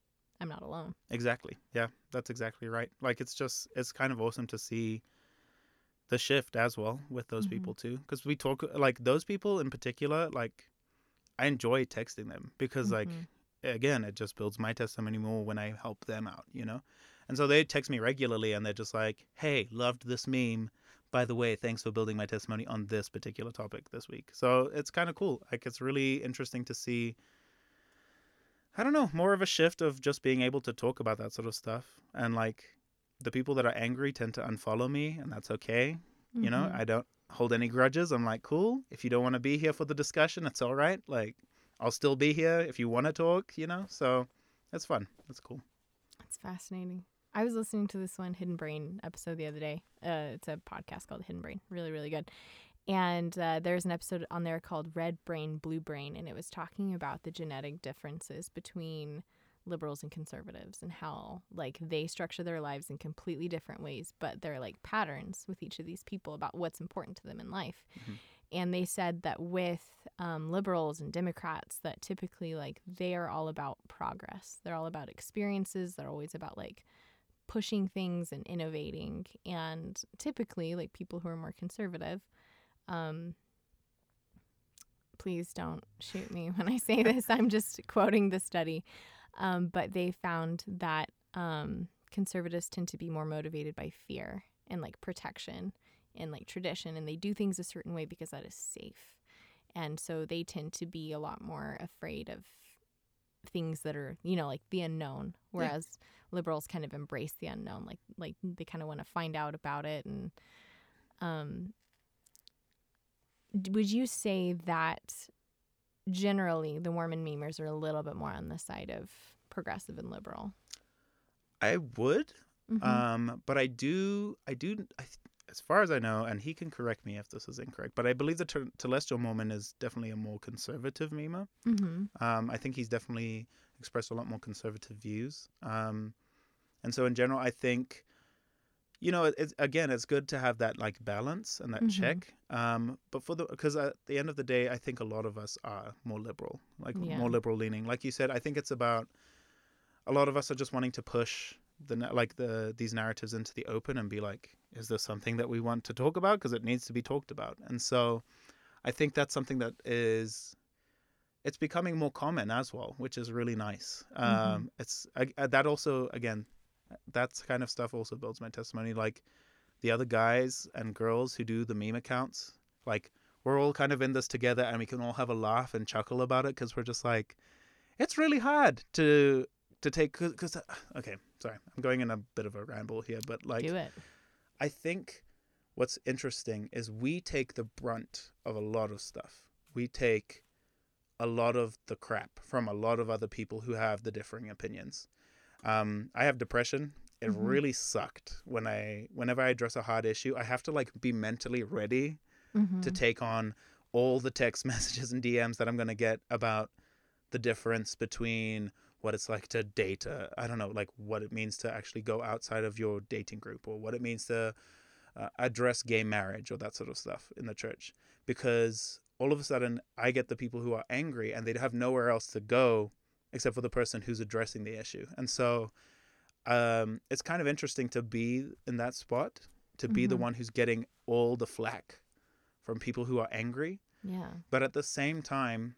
I'm not alone. exactly. Yeah, that's exactly right. Like it's just, it's kind of awesome to see the shift as well with those Mhm. people too. Cause we talk like those people in particular, like I enjoy texting them because like Mhm. again, it just builds my testimony more when I help them out, you know? And so they text me regularly and they're just like, hey, loved this meme. By the way, thanks for building my testimony on this particular topic this week. So it's kind of cool. Like, it's really interesting to see, I don't know, more of a shift of just being able to talk about that sort of stuff. And like, the people that are angry tend to unfollow me, and that's okay. You know, Mhm. I don't hold any grudges. I'm like, cool. If you don't want to be here for the discussion, it's all right. Like, I'll still be here if you want to talk, you know? So it's fun. It's cool. It's fascinating. I was listening to this one Hidden Brain episode the other day. Uh, it's a podcast called Hidden Brain, really, really good. And uh, there's an episode on there called Red Brain, Blue Brain, and it was talking about the genetic differences between liberals and conservatives and how like they structure their lives in completely different ways, but they're like patterns with each of these people about what's important to them in life. Mhm. And they said that with um, liberals and Democrats, that typically like they are all about progress. They're all about experiences. They're always about like pushing things and innovating. And typically, like people who are more conservative, um, please don't shoot me when I say this. I'm just quoting the study. Um, but they found that um, conservatives tend to be more motivated by fear and like protection and like tradition, and they do things a certain way because that is safe. And so they tend to be a lot more afraid of things that are, you know, like the unknown, whereas liberals kind of embrace the unknown, like like they kind of want to find out about it. And um, would you say that generally the Mormon memers are a little bit more on the side of progressive and liberal? I would, Mhm. um, but I do, I do, I, as far as I know, and he can correct me if this is incorrect, but I believe the Tel- Telestial Mormon is definitely a more conservative memer. Mhm. Um, I think he's definitely expressed a lot more conservative views. Um, and so in general, I think, you know, it's again, it's good to have that like balance and that Mhm. check. Um, but for the because at the end of the day, I think a lot of us are more liberal, like Yeah. more liberal leaning. Like you said, I think it's about a lot of us are just wanting to push the like the these narratives into the open and be like, is this something that we want to talk about? Because it needs to be talked about. And so, I think that's something that is it's becoming more common as well, which is really nice. Um, it's I, I- that also again, that's kind of stuff also builds my testimony. Like the other guys and girls who do the meme accounts, like we're all kind of in this together, and we can all have a laugh and chuckle about it because we're just like, it's really hard to to take because uh, okay, sorry, I'm going in a bit of a ramble here, but like Do it. I think what's interesting is we take the brunt of a lot of stuff. We take a lot of the crap from a lot of other people who have the differing opinions. Um, I have depression. It Mhm. really sucked when I, whenever I address a hard issue, I have to like be mentally ready Mhm. to take on all the text [laughs] messages and DMs that I'm going to get about the difference between what it's like to date. Uh, I don't know, like what it means to actually go outside of your dating group or what it means to uh, address gay marriage or that sort of stuff in the church. Because all of a sudden I get the people who are angry and they have nowhere else to go except for the person who's addressing the issue. And so um, it's kind of interesting to be in that spot, to be the Mhm. one who's getting all the flack from people who are angry. Yeah. But at the same time,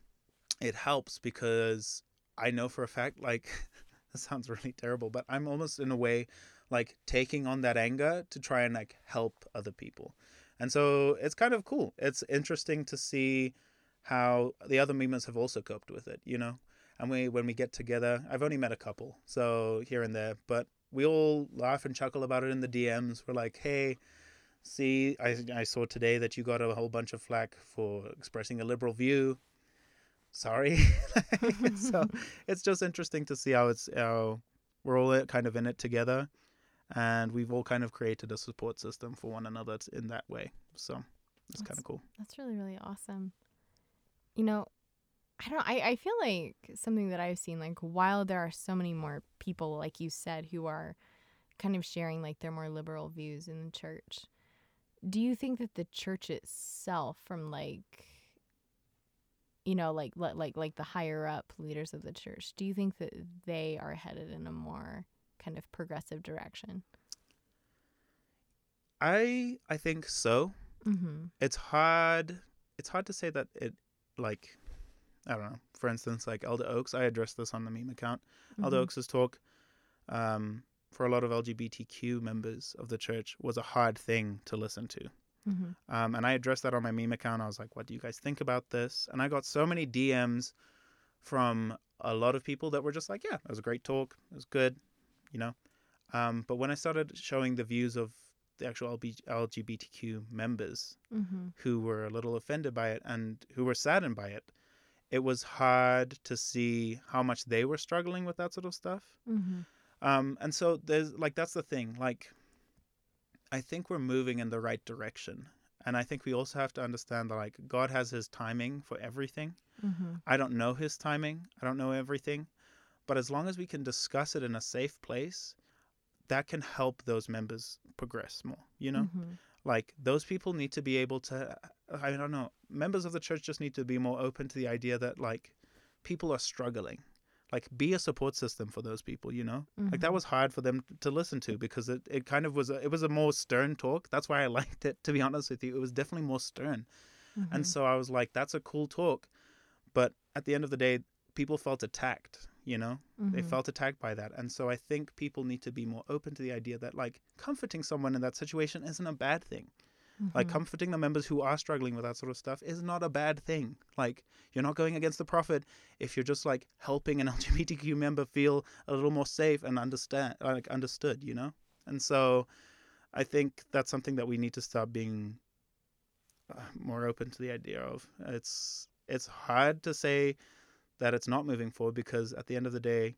it helps because I know for a fact, like, [laughs] this sounds really terrible, but I'm almost in a way like taking on that anger to try and like help other people. And so it's kind of cool. It's interesting to see how the other members have also coped with it, you know? And we, when we get together, I've only met a couple, so here and there, but we all laugh and chuckle about it in the DMs. We're like, hey, see, I, I saw today that you got a whole bunch of flack for expressing a liberal view. Sorry. [laughs] so [laughs] it's just interesting to see how it's how we're all uh, kind of in it together, and we've all kind of created a support system for one another in that way. So it's kind of cool. That's really, really awesome. You know, I don't I, I feel like something that I've seen, like while there are so many more people, like you said, who are kind of sharing like their more liberal views in the church, do you think that the church itself from like you know, like li- like like the higher up leaders of the church, do you think that they are headed in a more kind of progressive direction? I I think so. Mm-hmm. it's hard it's hard to say that it like i don't know. For instance like elder oaks i addressed this on the meme account. Elder oaks's talk um, for a lot of lgbtq members of the church was a hard thing to listen to. Mm-hmm. um, and i addressed that on my meme account. I was like what do you guys think about this? And i got so many dms from a lot of people that were just like yeah it was a great talk. It was good you know? Um, but when i started showing the views of the actual lgbtq members Mm-hmm. who were a little offended by it and who were saddened by it. It was hard to see how much they were struggling with that sort of stuff. Mm-hmm. Um, and so there's like that's the thing. Like, I think we're moving in the right direction, and I think we also have to understand that like God has His timing for everything. Mm-hmm. I don't know His timing. I don't know everything, but as long as we can discuss it in a safe place, that can help those members progress more. You know Mm-hmm. like those people need to be able to i don't know. Members of the church just need to be more open to the idea that like people are struggling. Like be a support system for those people you know? Like that Mhm. was hard for them to listen to because it, it kind of was a, it was a more stern talk. That's why i [laughs] liked it to be honest with you. It was definitely more stern. Mm-hmm. and so i was like that's a cool talk. But at the end of the day people felt attacked you know? They Mhm. felt attacked by that. And so i think people need to be more open to the idea that like comforting someone in that situation isn't a bad thing like Mhm. comforting the members who are struggling with that sort of stuff is not a bad thing like you're not going against the prophet if you're just like helping an [laughs] lgbtq member feel a little more safe and understand like understood you know and so i think that's something that we need to start being uh, more open to the idea of it's it's hard to say that it's not moving forward because at the end of the day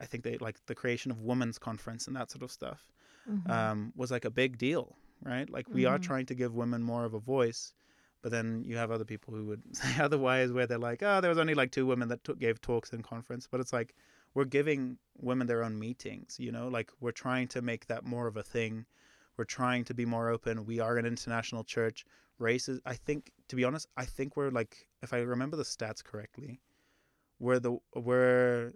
i think they like the creation of women's conference and that sort of stuff Mhm. um, was like a big deal, right? Like we are Mhm. trying to give women more of a voice, but then you have other people who would [laughs] say otherwise, where they're like, oh, there was only like two women that took, gave talks in conference, but it's like we're giving women their own meetings, you know, like we're trying to make that more of a thing. We're trying to be more open. We are an international church. Races, I think, to be honest, I think we're like, if I remember the stats correctly, we're the we're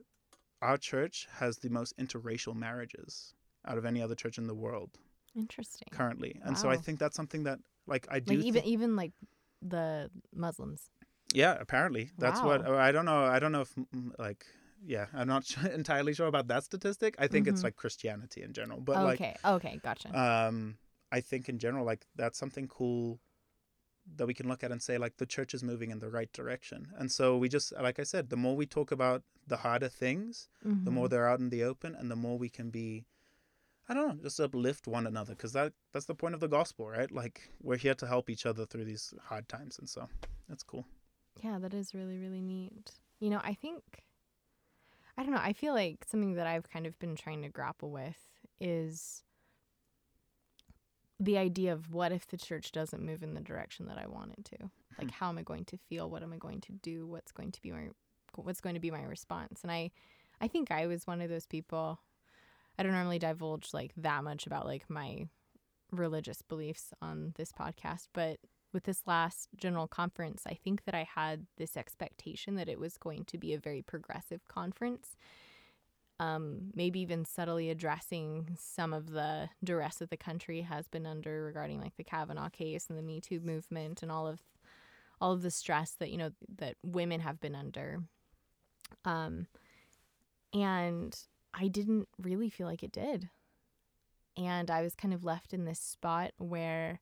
our church has the most interracial marriages out of any other church in the world Interesting. currently. And so I think that's something that like I do Like even thi- even like the Muslims. yeah, apparently. That's what I don't know I don't know if like yeah, I'm not [laughs] entirely sure about that statistic. I think it's Mhm. like Christianity in general, but like okay. okay. Gotcha. um I think in general like that's something cool that we can look at and say like the church is moving in the right direction. And so we just like I said, the more we talk about the harder things, the more Mhm. they're out in the open and the more we can be i don't know just uplift one another because that that's the point of the gospel right like we're here to help each other through these hard times and so that's cool Yeah, that is really, really neat. You know, I think, I don't know, I feel like something that I've kind of been trying to grapple with is the idea of what if the church doesn't move in the direction that I want it to? Hmm. Like, how am I going to feel? What am I going to do? What's going to be my what's going to be my response? And I, I think I was one of those people. I don't normally divulge like that much about like my religious beliefs on this podcast, but with this last general conference, I think that I had this expectation that it was going to be a very progressive conference. Um, maybe even subtly addressing some of the duress that the country has been under regarding like the Kavanaugh case and the Me Too movement and all of all of the stress that you know that women have been under. Um, and I didn't really feel like it did. And I was kind of left in this spot where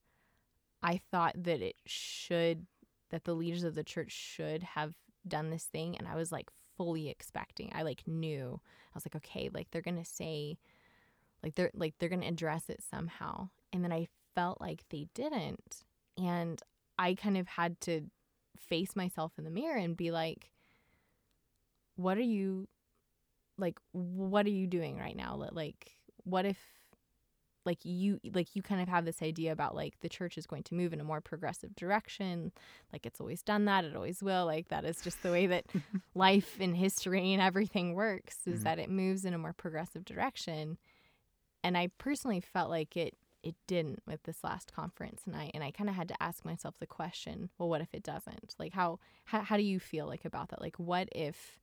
I thought that it should, that the leaders of the church should have done this thing. And I was like fully expecting, I like knew, I was like, okay, like they're going to say, like they're, like they're going to address it somehow. And then I felt like they didn't. And I kind of had to face myself in the mirror and be like, what are you like what are you doing right now? Like what if like you like you kind of have this idea about like the church is going to move in a more progressive direction. Like it's always done that. It always will. Like that is just the way that [laughs] life and history and everything works is Mhm. that it moves in a more progressive direction. And i personally felt like it it didn't with this last conference and i and i kind of had to ask myself the question well what if it doesn't? Like how, how how do you feel like about that? Like what if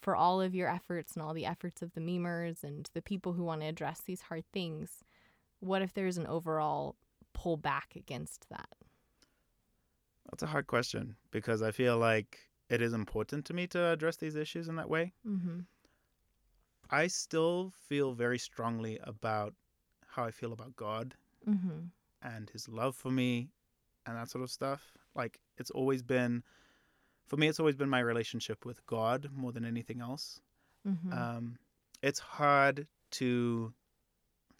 for all of your efforts and all the efforts of the memers and the people who want to address these hard things, what if there's an overall pull back against that? That's a hard question because I feel like it is important to me to address these issues in that way. Mm-hmm. I still feel very strongly about how I feel about God Mm-hmm. and his love for me and that sort of stuff. Like it's always been for me it's always been my relationship with God more than anything else. Mm-hmm. Um it's hard to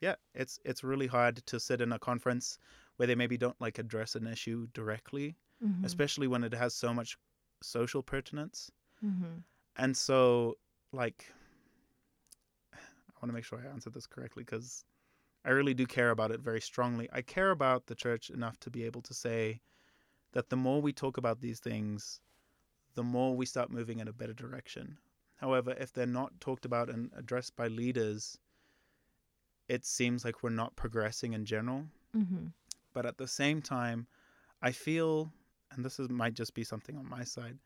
yeah, it's it's really hard to sit in a conference where they maybe don't like address an issue directly, mm-hmm. especially when it has so much social pertinence. Mm-hmm. And so like [sighs] I want to make sure I answer this correctly cuz I really do care about it very strongly. I care about the church enough to be able to say that the more we talk about these things, the more we start moving in a better direction. However, if they're not talked about and addressed by leaders, it seems like we're not progressing in general. Mm-hmm. But at the same time, I feel, and this is, might just be something on my side,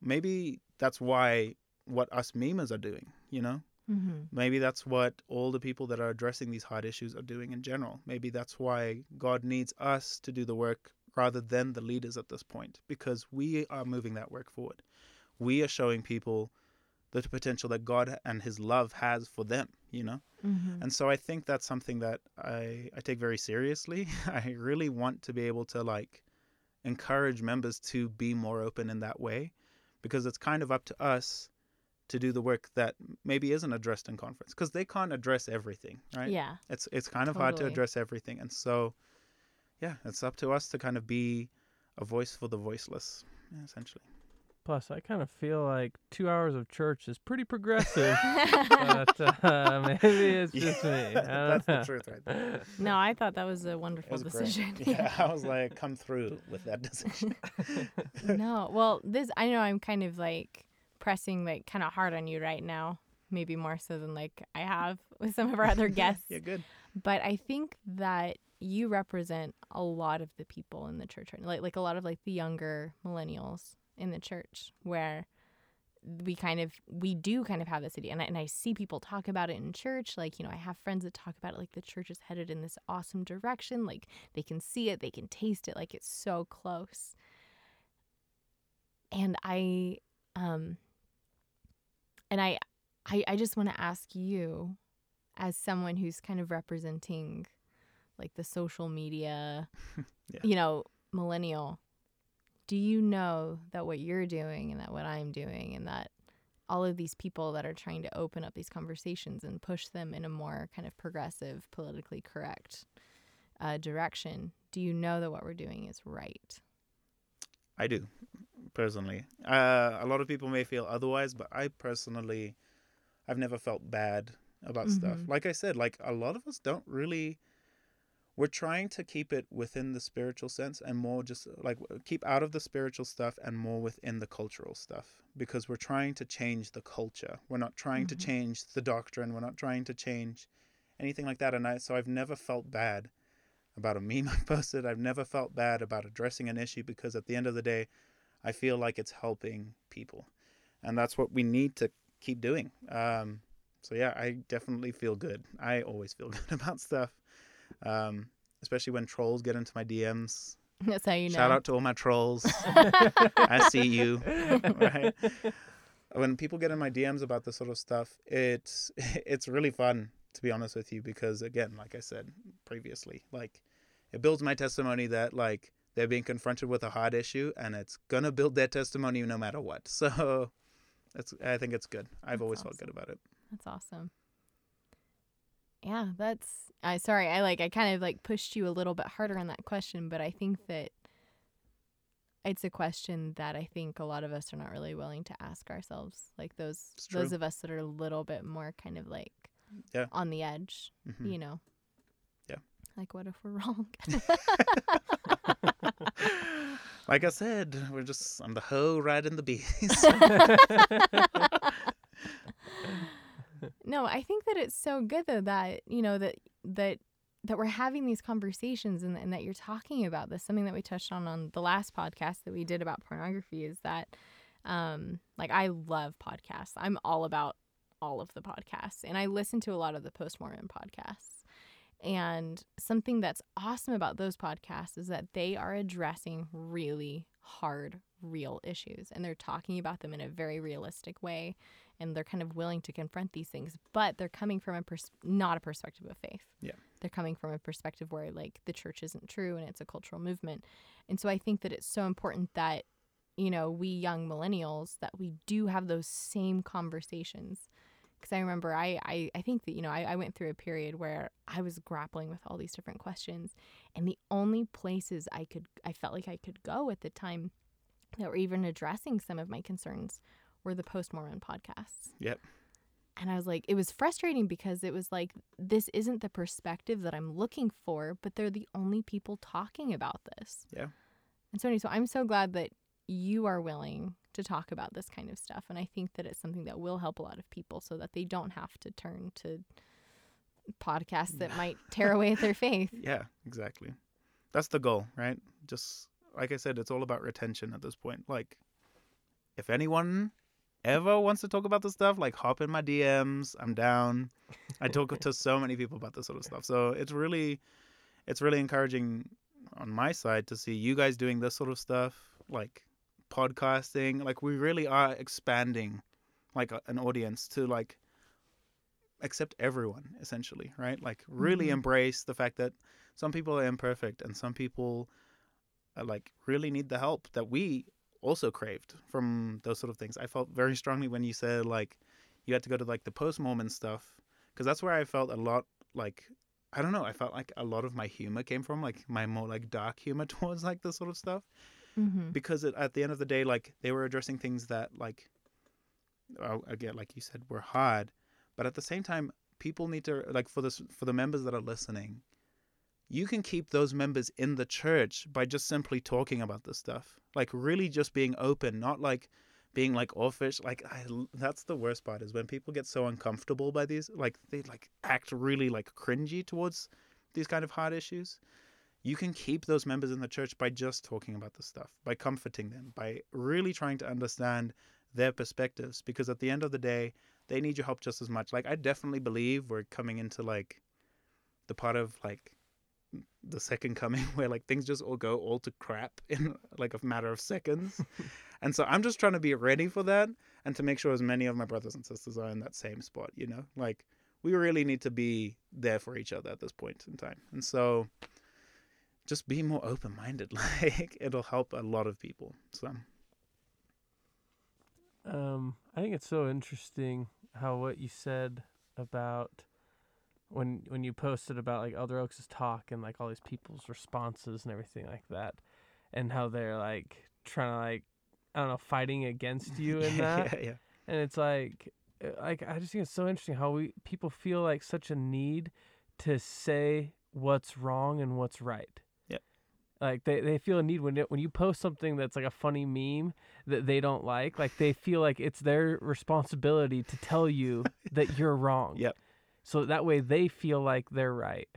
maybe that's why what us memers are doing, you know? Mm-hmm. Maybe that's what all the people that are addressing these hard issues are doing in general. Maybe that's why God needs us to do the work rather than the leaders at this point, because we are moving that work forward. We are showing people the potential that God and His love has for them, you know? Mm-hmm. And so I think that's something that I, I take very seriously. [laughs] I really want to be able to like encourage members to be more open in that way because it's kind of up to us to do the work that maybe isn't addressed in conference because they can't address everything, right? Yeah. It's it's kind of hard to address everything. And so yeah, it's up to us to kind of be a voice for the voiceless, essentially. Plus, I kind of feel like two hours of church is pretty progressive, [laughs] but uh, [laughs] maybe it's just me. I [laughs] don't That's the truth right there. no, I thought that was a wonderful was great. decision. Yeah, I was like, come through with that decision. no, well, this I know I'm kind of like pressing like kind of hard on you right now, maybe more so than like I have with some of our other guests. yeah, good. but I think that you represent a lot of the people in the church, right? like like a lot of like the younger millennials in the church, where we kind of we do kind of have this idea, and I, and I see people talk about it in church. Like you know, I have friends that talk about it, like the church is headed in this awesome direction. Like they can see it, they can taste it, like it's so close. And I, um, and I, I, I just want to ask you, as someone who's kind of representing like the social media, [laughs] Yeah. you know, millennial, do you know that what you're doing and that what I'm doing and that all of these people that are trying to open up these conversations and push them in a more kind of progressive, politically correct uh, direction, do you know that what we're doing is right? I do, personally. Uh, a lot of people may feel otherwise, but I personally, I've never felt bad about stuff. Mhm. Like I said, like a lot of us don't really. We're trying to keep it within the spiritual sense and more just like keep out of the spiritual stuff and more within the cultural stuff because we're trying to change the culture. We're not trying to Mhm. change the doctrine. We're not trying to change anything like that. And I, so I've never felt bad about a [laughs] meme I posted. I've never felt bad about addressing an issue because at the end of the day, I feel like it's helping people, and that's what we need to keep doing. Um, so yeah, I definitely feel good. I always feel [laughs] good about stuff, um, especially when trolls get into my DMs. [laughs] That's how you know. Shout out to all my trolls. [laughs] I see you. Right? When people get in my DMs about this sort of stuff, it's [laughs] it's really fun to be honest with you because again, like I said previously, like it builds my testimony that like they're being confronted with a hard issue and it's gonna build their testimony no matter what. So it's I think it's good. I've That's always felt good about it. That's awesome. Yeah, that's I sorry, I like I kind of like pushed you a little bit harder on that question, but I think that it's a question that I think a lot of us are not really willing to ask ourselves. Like those those of us that are a little bit more kind of like Yeah. on the edge, Mhm. you know. Yeah. Like what if we're [laughs] wrong? [laughs] Like I said, we're just I'm the hoe riding the bees. [laughs] no, I think that it's so good though that you know that that that we're having these conversations and, and that you're talking about this. Something that we touched on on the last podcast that we did about pornography is that, um, like I love podcasts. I'm all about all of the podcasts, and I listen to a lot of the postmortem podcasts. And something that's awesome about those podcasts is that they are addressing really hard, real issues, and they're talking about them in a very realistic way and they're kind of willing to confront these things, but they're coming from a pers- not a perspective of faith. Yeah. They're coming from a perspective where like the church isn't true and it's a cultural movement. And so I think that it's so important that you know, we young millennials that we do have those same conversations. Cuz I remember I, I I think that you know, I, I went through a period where I was grappling with all these different questions and the only places I could I felt like I could go at the time that were even addressing some of my concerns were the post Mormon podcasts. Yep. And I was like, it was frustrating because it was like, this isn't the perspective that I'm looking for, but they're the only people talking about this. Yeah. And so, anyway, so I'm so glad that you are willing to talk about this kind of stuff. And I think that it's something that will help a lot of people so that they don't have to turn to podcasts that might [laughs] tear away at their faith. Yeah, exactly. That's the goal, right? Just like I said, it's all about retention at this point. Like, if anyone ever wants to talk about this stuff, like hop in my DMs. I'm down. I talk [laughs] to so many people about this sort of stuff. So it's really, it's really encouraging on my side to see you guys doing this sort of stuff, like podcasting. Like we really are expanding, like an audience to like accept everyone essentially, right? Like really Mhm. embrace the fact that some people are imperfect and some people uh, like really need the help that we also craved from those sort of things. I felt very strongly when you said like you had to go to like the post Mormon stuff because that's where I felt a lot like I don't know. I felt like a lot of my humor came from like my more like dark humor [laughs] towards like this sort of stuff Mm-hmm. because it, at the end of the day, like they were addressing things that like uh, again, like you said, were hard, but at the same time, people need to like for this for the members that are listening. You can keep those members in the church by just simply talking about this stuff, like really just being open, not like being like offish. Like I, that's the worst part is when people get so uncomfortable by these, like they like act really like cringy towards these kind of hard issues you can keep those members in the church by just talking about the stuff, by comforting them, by really trying to understand their perspectives. Because at the end of the day, they need your help just as much. Like, I definitely believe we're coming into like the part of like the second coming [laughs] where like things just all go all to crap [laughs] in like a matter of seconds. [laughs] and so I'm just trying to be ready for that and to make sure as many of my brothers and sisters are in that same spot, you know? Like, we really need to be there for each other at this point in time. And so just be more open minded. Like it'll help a lot of people. So Um, I think it's so interesting how what you said about when when you posted about like Elder Oaks' talk and like all these people's responses and everything like that, and how they're like trying to like I don't know fighting against you [laughs] in that, yeah, yeah. and it's like uh, like I just think it's so interesting how we people feel like such a need to say what's wrong and what's right. Yep. Like they, they feel a need when it, when you post something that's like a funny meme that they don't like, like they feel like it's their responsibility to tell you [laughs] that you're wrong. Yep. So that way they feel like they're right.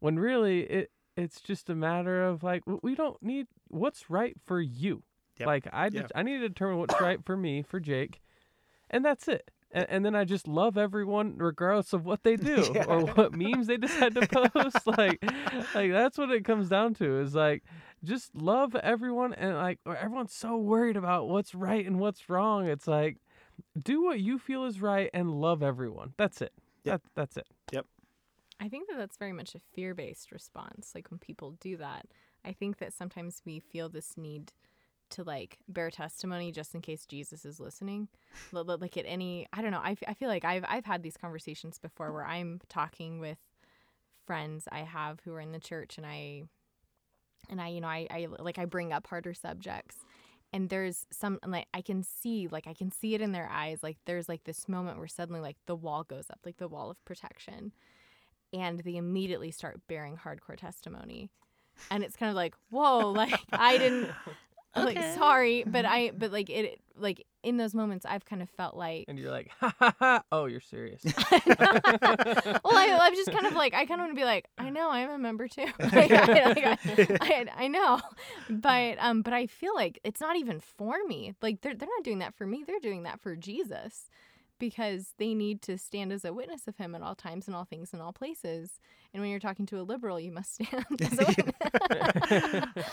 When really it it's just a matter of like we don't need what's right for you. Yep. Like I Yeah. I need to determine what's right for me, for Jake, and that's it. And, and then I just love everyone regardless of what they [laughs] do or what memes they decide to post. [laughs] like, like that's what it comes down to. Is like just love everyone and like everyone's so worried about what's right and what's wrong. It's like do what you feel is right and love everyone. That's it. Yep. That, that's it. Yep. I think that that's very much a fear based response. Like when people do that, I think that sometimes we feel this need to like bear testimony just in case Jesus is listening. [laughs] Li- li- Like at any, I don't know. I, f- I feel like I've I've had these conversations before where I'm talking with friends I have who are in the church, and I and I you know I, I like I bring up harder subjects. And there's some like I can see like I can see it in their eyes like there's like this moment where suddenly like the wall goes up like the wall of protection and they immediately start bearing hardcore testimony. And it's kind of like whoa like i didn't like [laughs] sorry but i but like it like in those moments i've kind of felt like And you're like, ha ha ha. Oh, you're serious. [laughs] well I, i'm just kind of like i kind of want to be like i know i'm a member too. [laughs] Like, I, like, I, [laughs] I, I know. But um but i feel like it's not even for me. Like they're, they're not doing that for me. They're doing that for jesus because they need to stand as a witness of him at all times and all things and all places and when you're talking to a liberal you must [laughs] stand [laughs] as a witness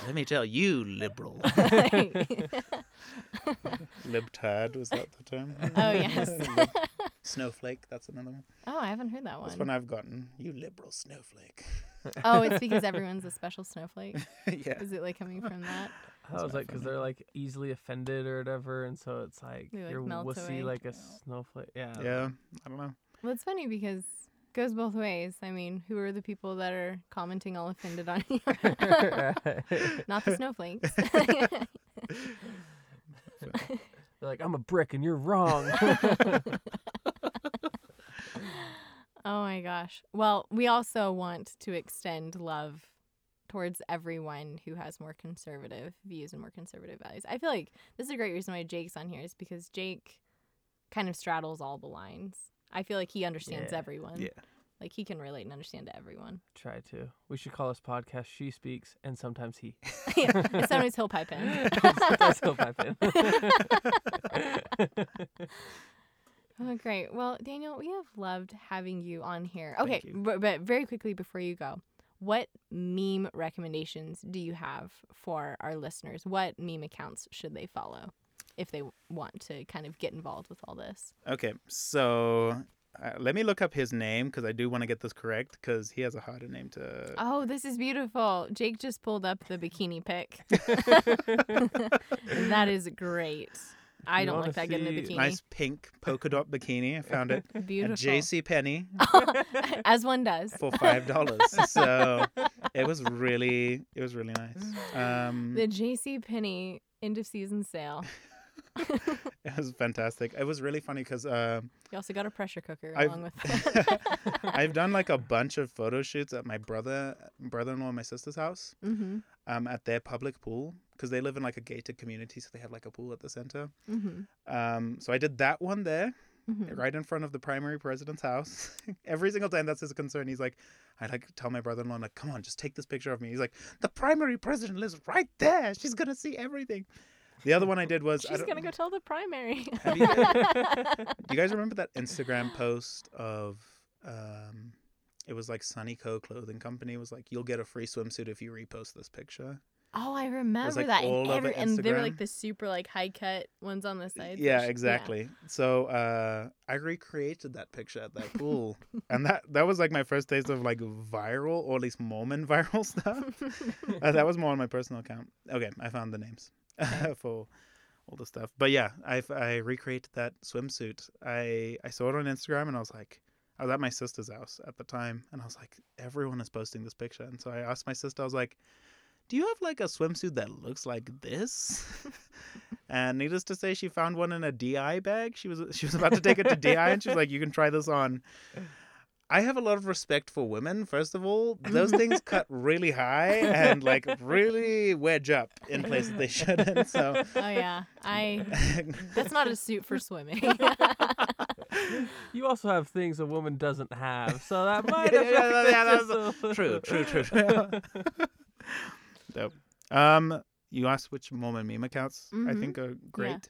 Let me tell you, liberal. [laughs] Libtard was that the term? oh yes snowflake. That's another one. oh i haven't heard that one. That's one one I've gotten. You liberal snowflake. oh it's because everyone's a special snowflake yeah. is it like coming from that I was like, because they're like easily offended or whatever, and so it's like They, like, you're melt wussy away. like a snowflake. Yeah. Yeah. I don't know. Well, it's funny because it goes both ways. I mean, who are the people that are commenting all offended on you? [laughs] Not the snowflakes. [laughs] They're like, I'm a brick and you're wrong. [laughs] oh my gosh. Well, we also want to extend love towards everyone who has more conservative views and more conservative values. I feel like this is a great reason why Jake's on here is because Jake kind of straddles all the lines. I feel like he understands Yeah. everyone. Yeah. Like he can relate and understand to everyone. Try to. We should call this podcast She Speaks and sometimes he. [laughs] yeah, sometimes he'll pipe in. [laughs] Sometimes he'll pipe in. [laughs] Oh, great. Well, Daniel, we have loved having you on here. Okay, but, but very quickly before you go, what meme recommendations do you have for our listeners? What meme accounts should they follow if they want to kind of get involved with all this? Okay. So uh, let me look up his name because I do want to get this correct because he has a harder name to. Oh, this is beautiful. Jake just pulled up the bikini pic. [laughs] [laughs] that is great. I don't wanna that in a bikini. Nice pink polka dot bikini. I found it Beautiful. at J.C. Penney [laughs] As one does. for five dollars. [laughs] so it was really, it was really nice. Um, The J.C. Penney end of season sale. [laughs] it was fantastic. It was really funny because uh, You also got a pressure cooker I've- along with that. I've done like a bunch of photo shoots at my brother, brother-in-law, and my sister's house. mm-hmm. Um, at their public pool because they live in like a gated community, so they have like a pool at the center. Mm-hmm. Um, so I did that one there, Mhm. right in front of the primary president's house. [laughs] Every single time that's his concern. He's like, I like tell my brother-in-law, I'm like, come on, just take this picture of me. He's like, the primary president lives right there. She's gonna see everything. The other one I did was, She's gonna go tell the primary. You do you guys remember that Instagram [gasps] post of, um, it was like Sunny Co. Clothing Company was like, you'll get a free swimsuit if you repost this picture. Oh, I remember like, that. And, every, and they were like the super like high cut ones on the sides. Yeah, exactly. So uh, I recreated that picture at that pool, [laughs] and that that was like my first taste of like viral, or at least moment [laughs] viral stuff. uh, that was more on my personal account. Okay, I found the names [laughs] for all the stuff. But yeah, I I recreated that swimsuit. I I saw it on Instagram, and I was like. I was at my sister's house at the time, and I was like, everyone is posting this picture. And so I asked my sister, I was like, do you have like a swimsuit that looks like this? [laughs] and needless to say, she found one in a DI bag. She was [laughs] she was about to take it to DI, and she was like, "You can try this on." I have a lot of respect for women. First of all, those things [laughs] cut really high and like really wedge up in places they shouldn't. So Oh yeah, I. That's not a suit for swimming. You also have things a woman doesn't have, so that might Yeah, affect yeah, yeah, that's True, true, true, true. Dope. Um, you asked which Mormon meme accounts I Mhm. think are great.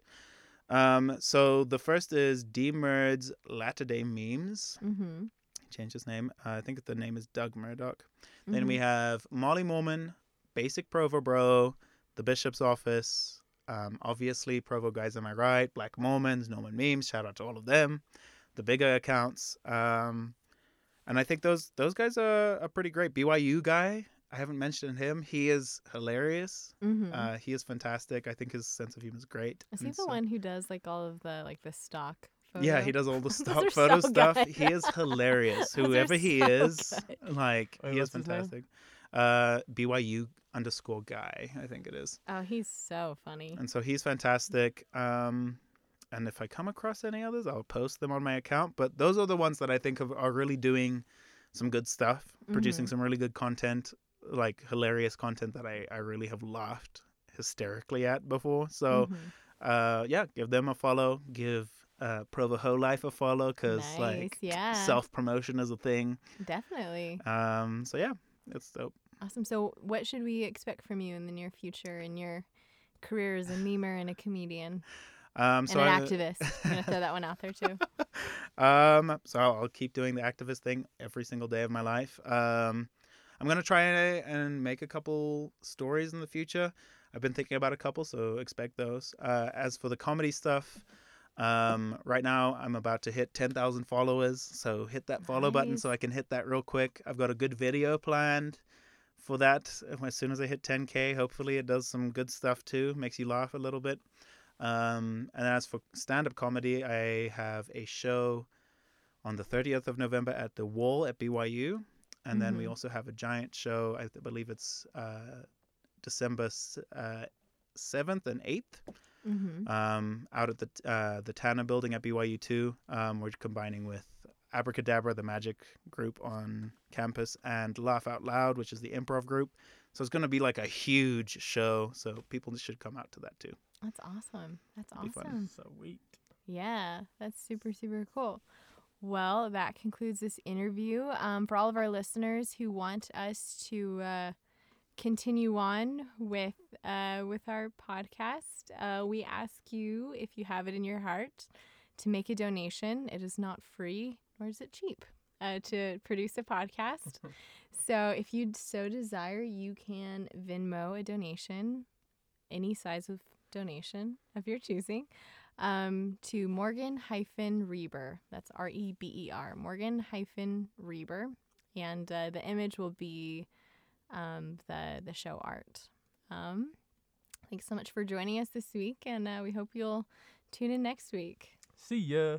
Um, so the first is D-Merd's Latter Day Memes. mm-hmm. Changed his name. Uh, I think the name is Doug Murdoch. Then we have Molly Mormon, Basic Provo Bro, the Bishop's Office, um, obviously Provo Guys Am I Right, Black Mormons, Norman Memes. Shout out to all of them. The bigger accounts. Um, and I think those those guys are, are pretty great. BYU guy, I haven't mentioned him. He is hilarious. Mm-hmm. Uh, he is fantastic. I think his sense of humor is great. Is he And the so- one who does like all of the like the stock? Photo? Yeah, he does all the [laughs] Those stock photo so stuff. good. [laughs] He is hilarious. Those are Whoever he so is, good. like Wait, he is what's his name? fantastic. Uh, BYU underscore guy, I think it is. Oh, he's so funny. And so he's fantastic. Um, and if I come across any others, I'll post them on my account. But those are the ones that I think of, are really doing some good stuff, producing Mhm. some really good content, like hilarious content that I, I really have laughed hysterically at before. So Mhm. uh, yeah, give them a follow. Give uh, Provo Ho Life a follow because Nice, like yeah. self promotion is a thing. Definitely. Um, so yeah, it's dope. Awesome. So, what should we expect from you in the near future in your career as a memer and a comedian [sighs] Um, so and an I- activist? I'm gonna throw that one out there too. [laughs] um, so I'll, I'll keep doing the activist thing every single day of my life. Um, I'm gonna try and make a couple stories in the future. I've been thinking about a couple, so expect those. Uh, as for the comedy stuff, um, right now I'm about to hit 10,000 followers, so hit that follow button so I can hit that real quick. I've got a good video planned for that. As soon as I hit 10k, hopefully it does some good stuff too, makes you laugh a little bit. Um, and as for stand up comedy, I have a show on the 30th of November at the Wall at BYU. And then we Mhm. also have a giant show, I believe it's uh, December s- uh, 7th and 8th, Mm-hmm. um, out at the uh, the Tanner building at BYU too. Um, we're combining with Abracadabra, the magic group on campus, and Laugh Out Loud, which is the improv group. So it's going to be like a huge show. So people should come out to that too. That's awesome. That's Be fun. awesome. Sweet. Yeah, that's super, super cool. Well, that concludes this interview. Um, for all of our listeners who want us to uh, continue on with uh, with our podcast, uh, we ask you if you have it in your heart to make a donation. It is not free, nor is it cheap uh, to produce a podcast. [laughs] so, if you so desire, you can Venmo a donation, any size of donation of your choosing um, to Morgan hyphen Reber. That's R E B E R. Morgan hyphen Reber, and uh, the image will be um, the the show art. Um, thanks so much for joining us this week, and uh, we hope you'll tune in next week. See ya.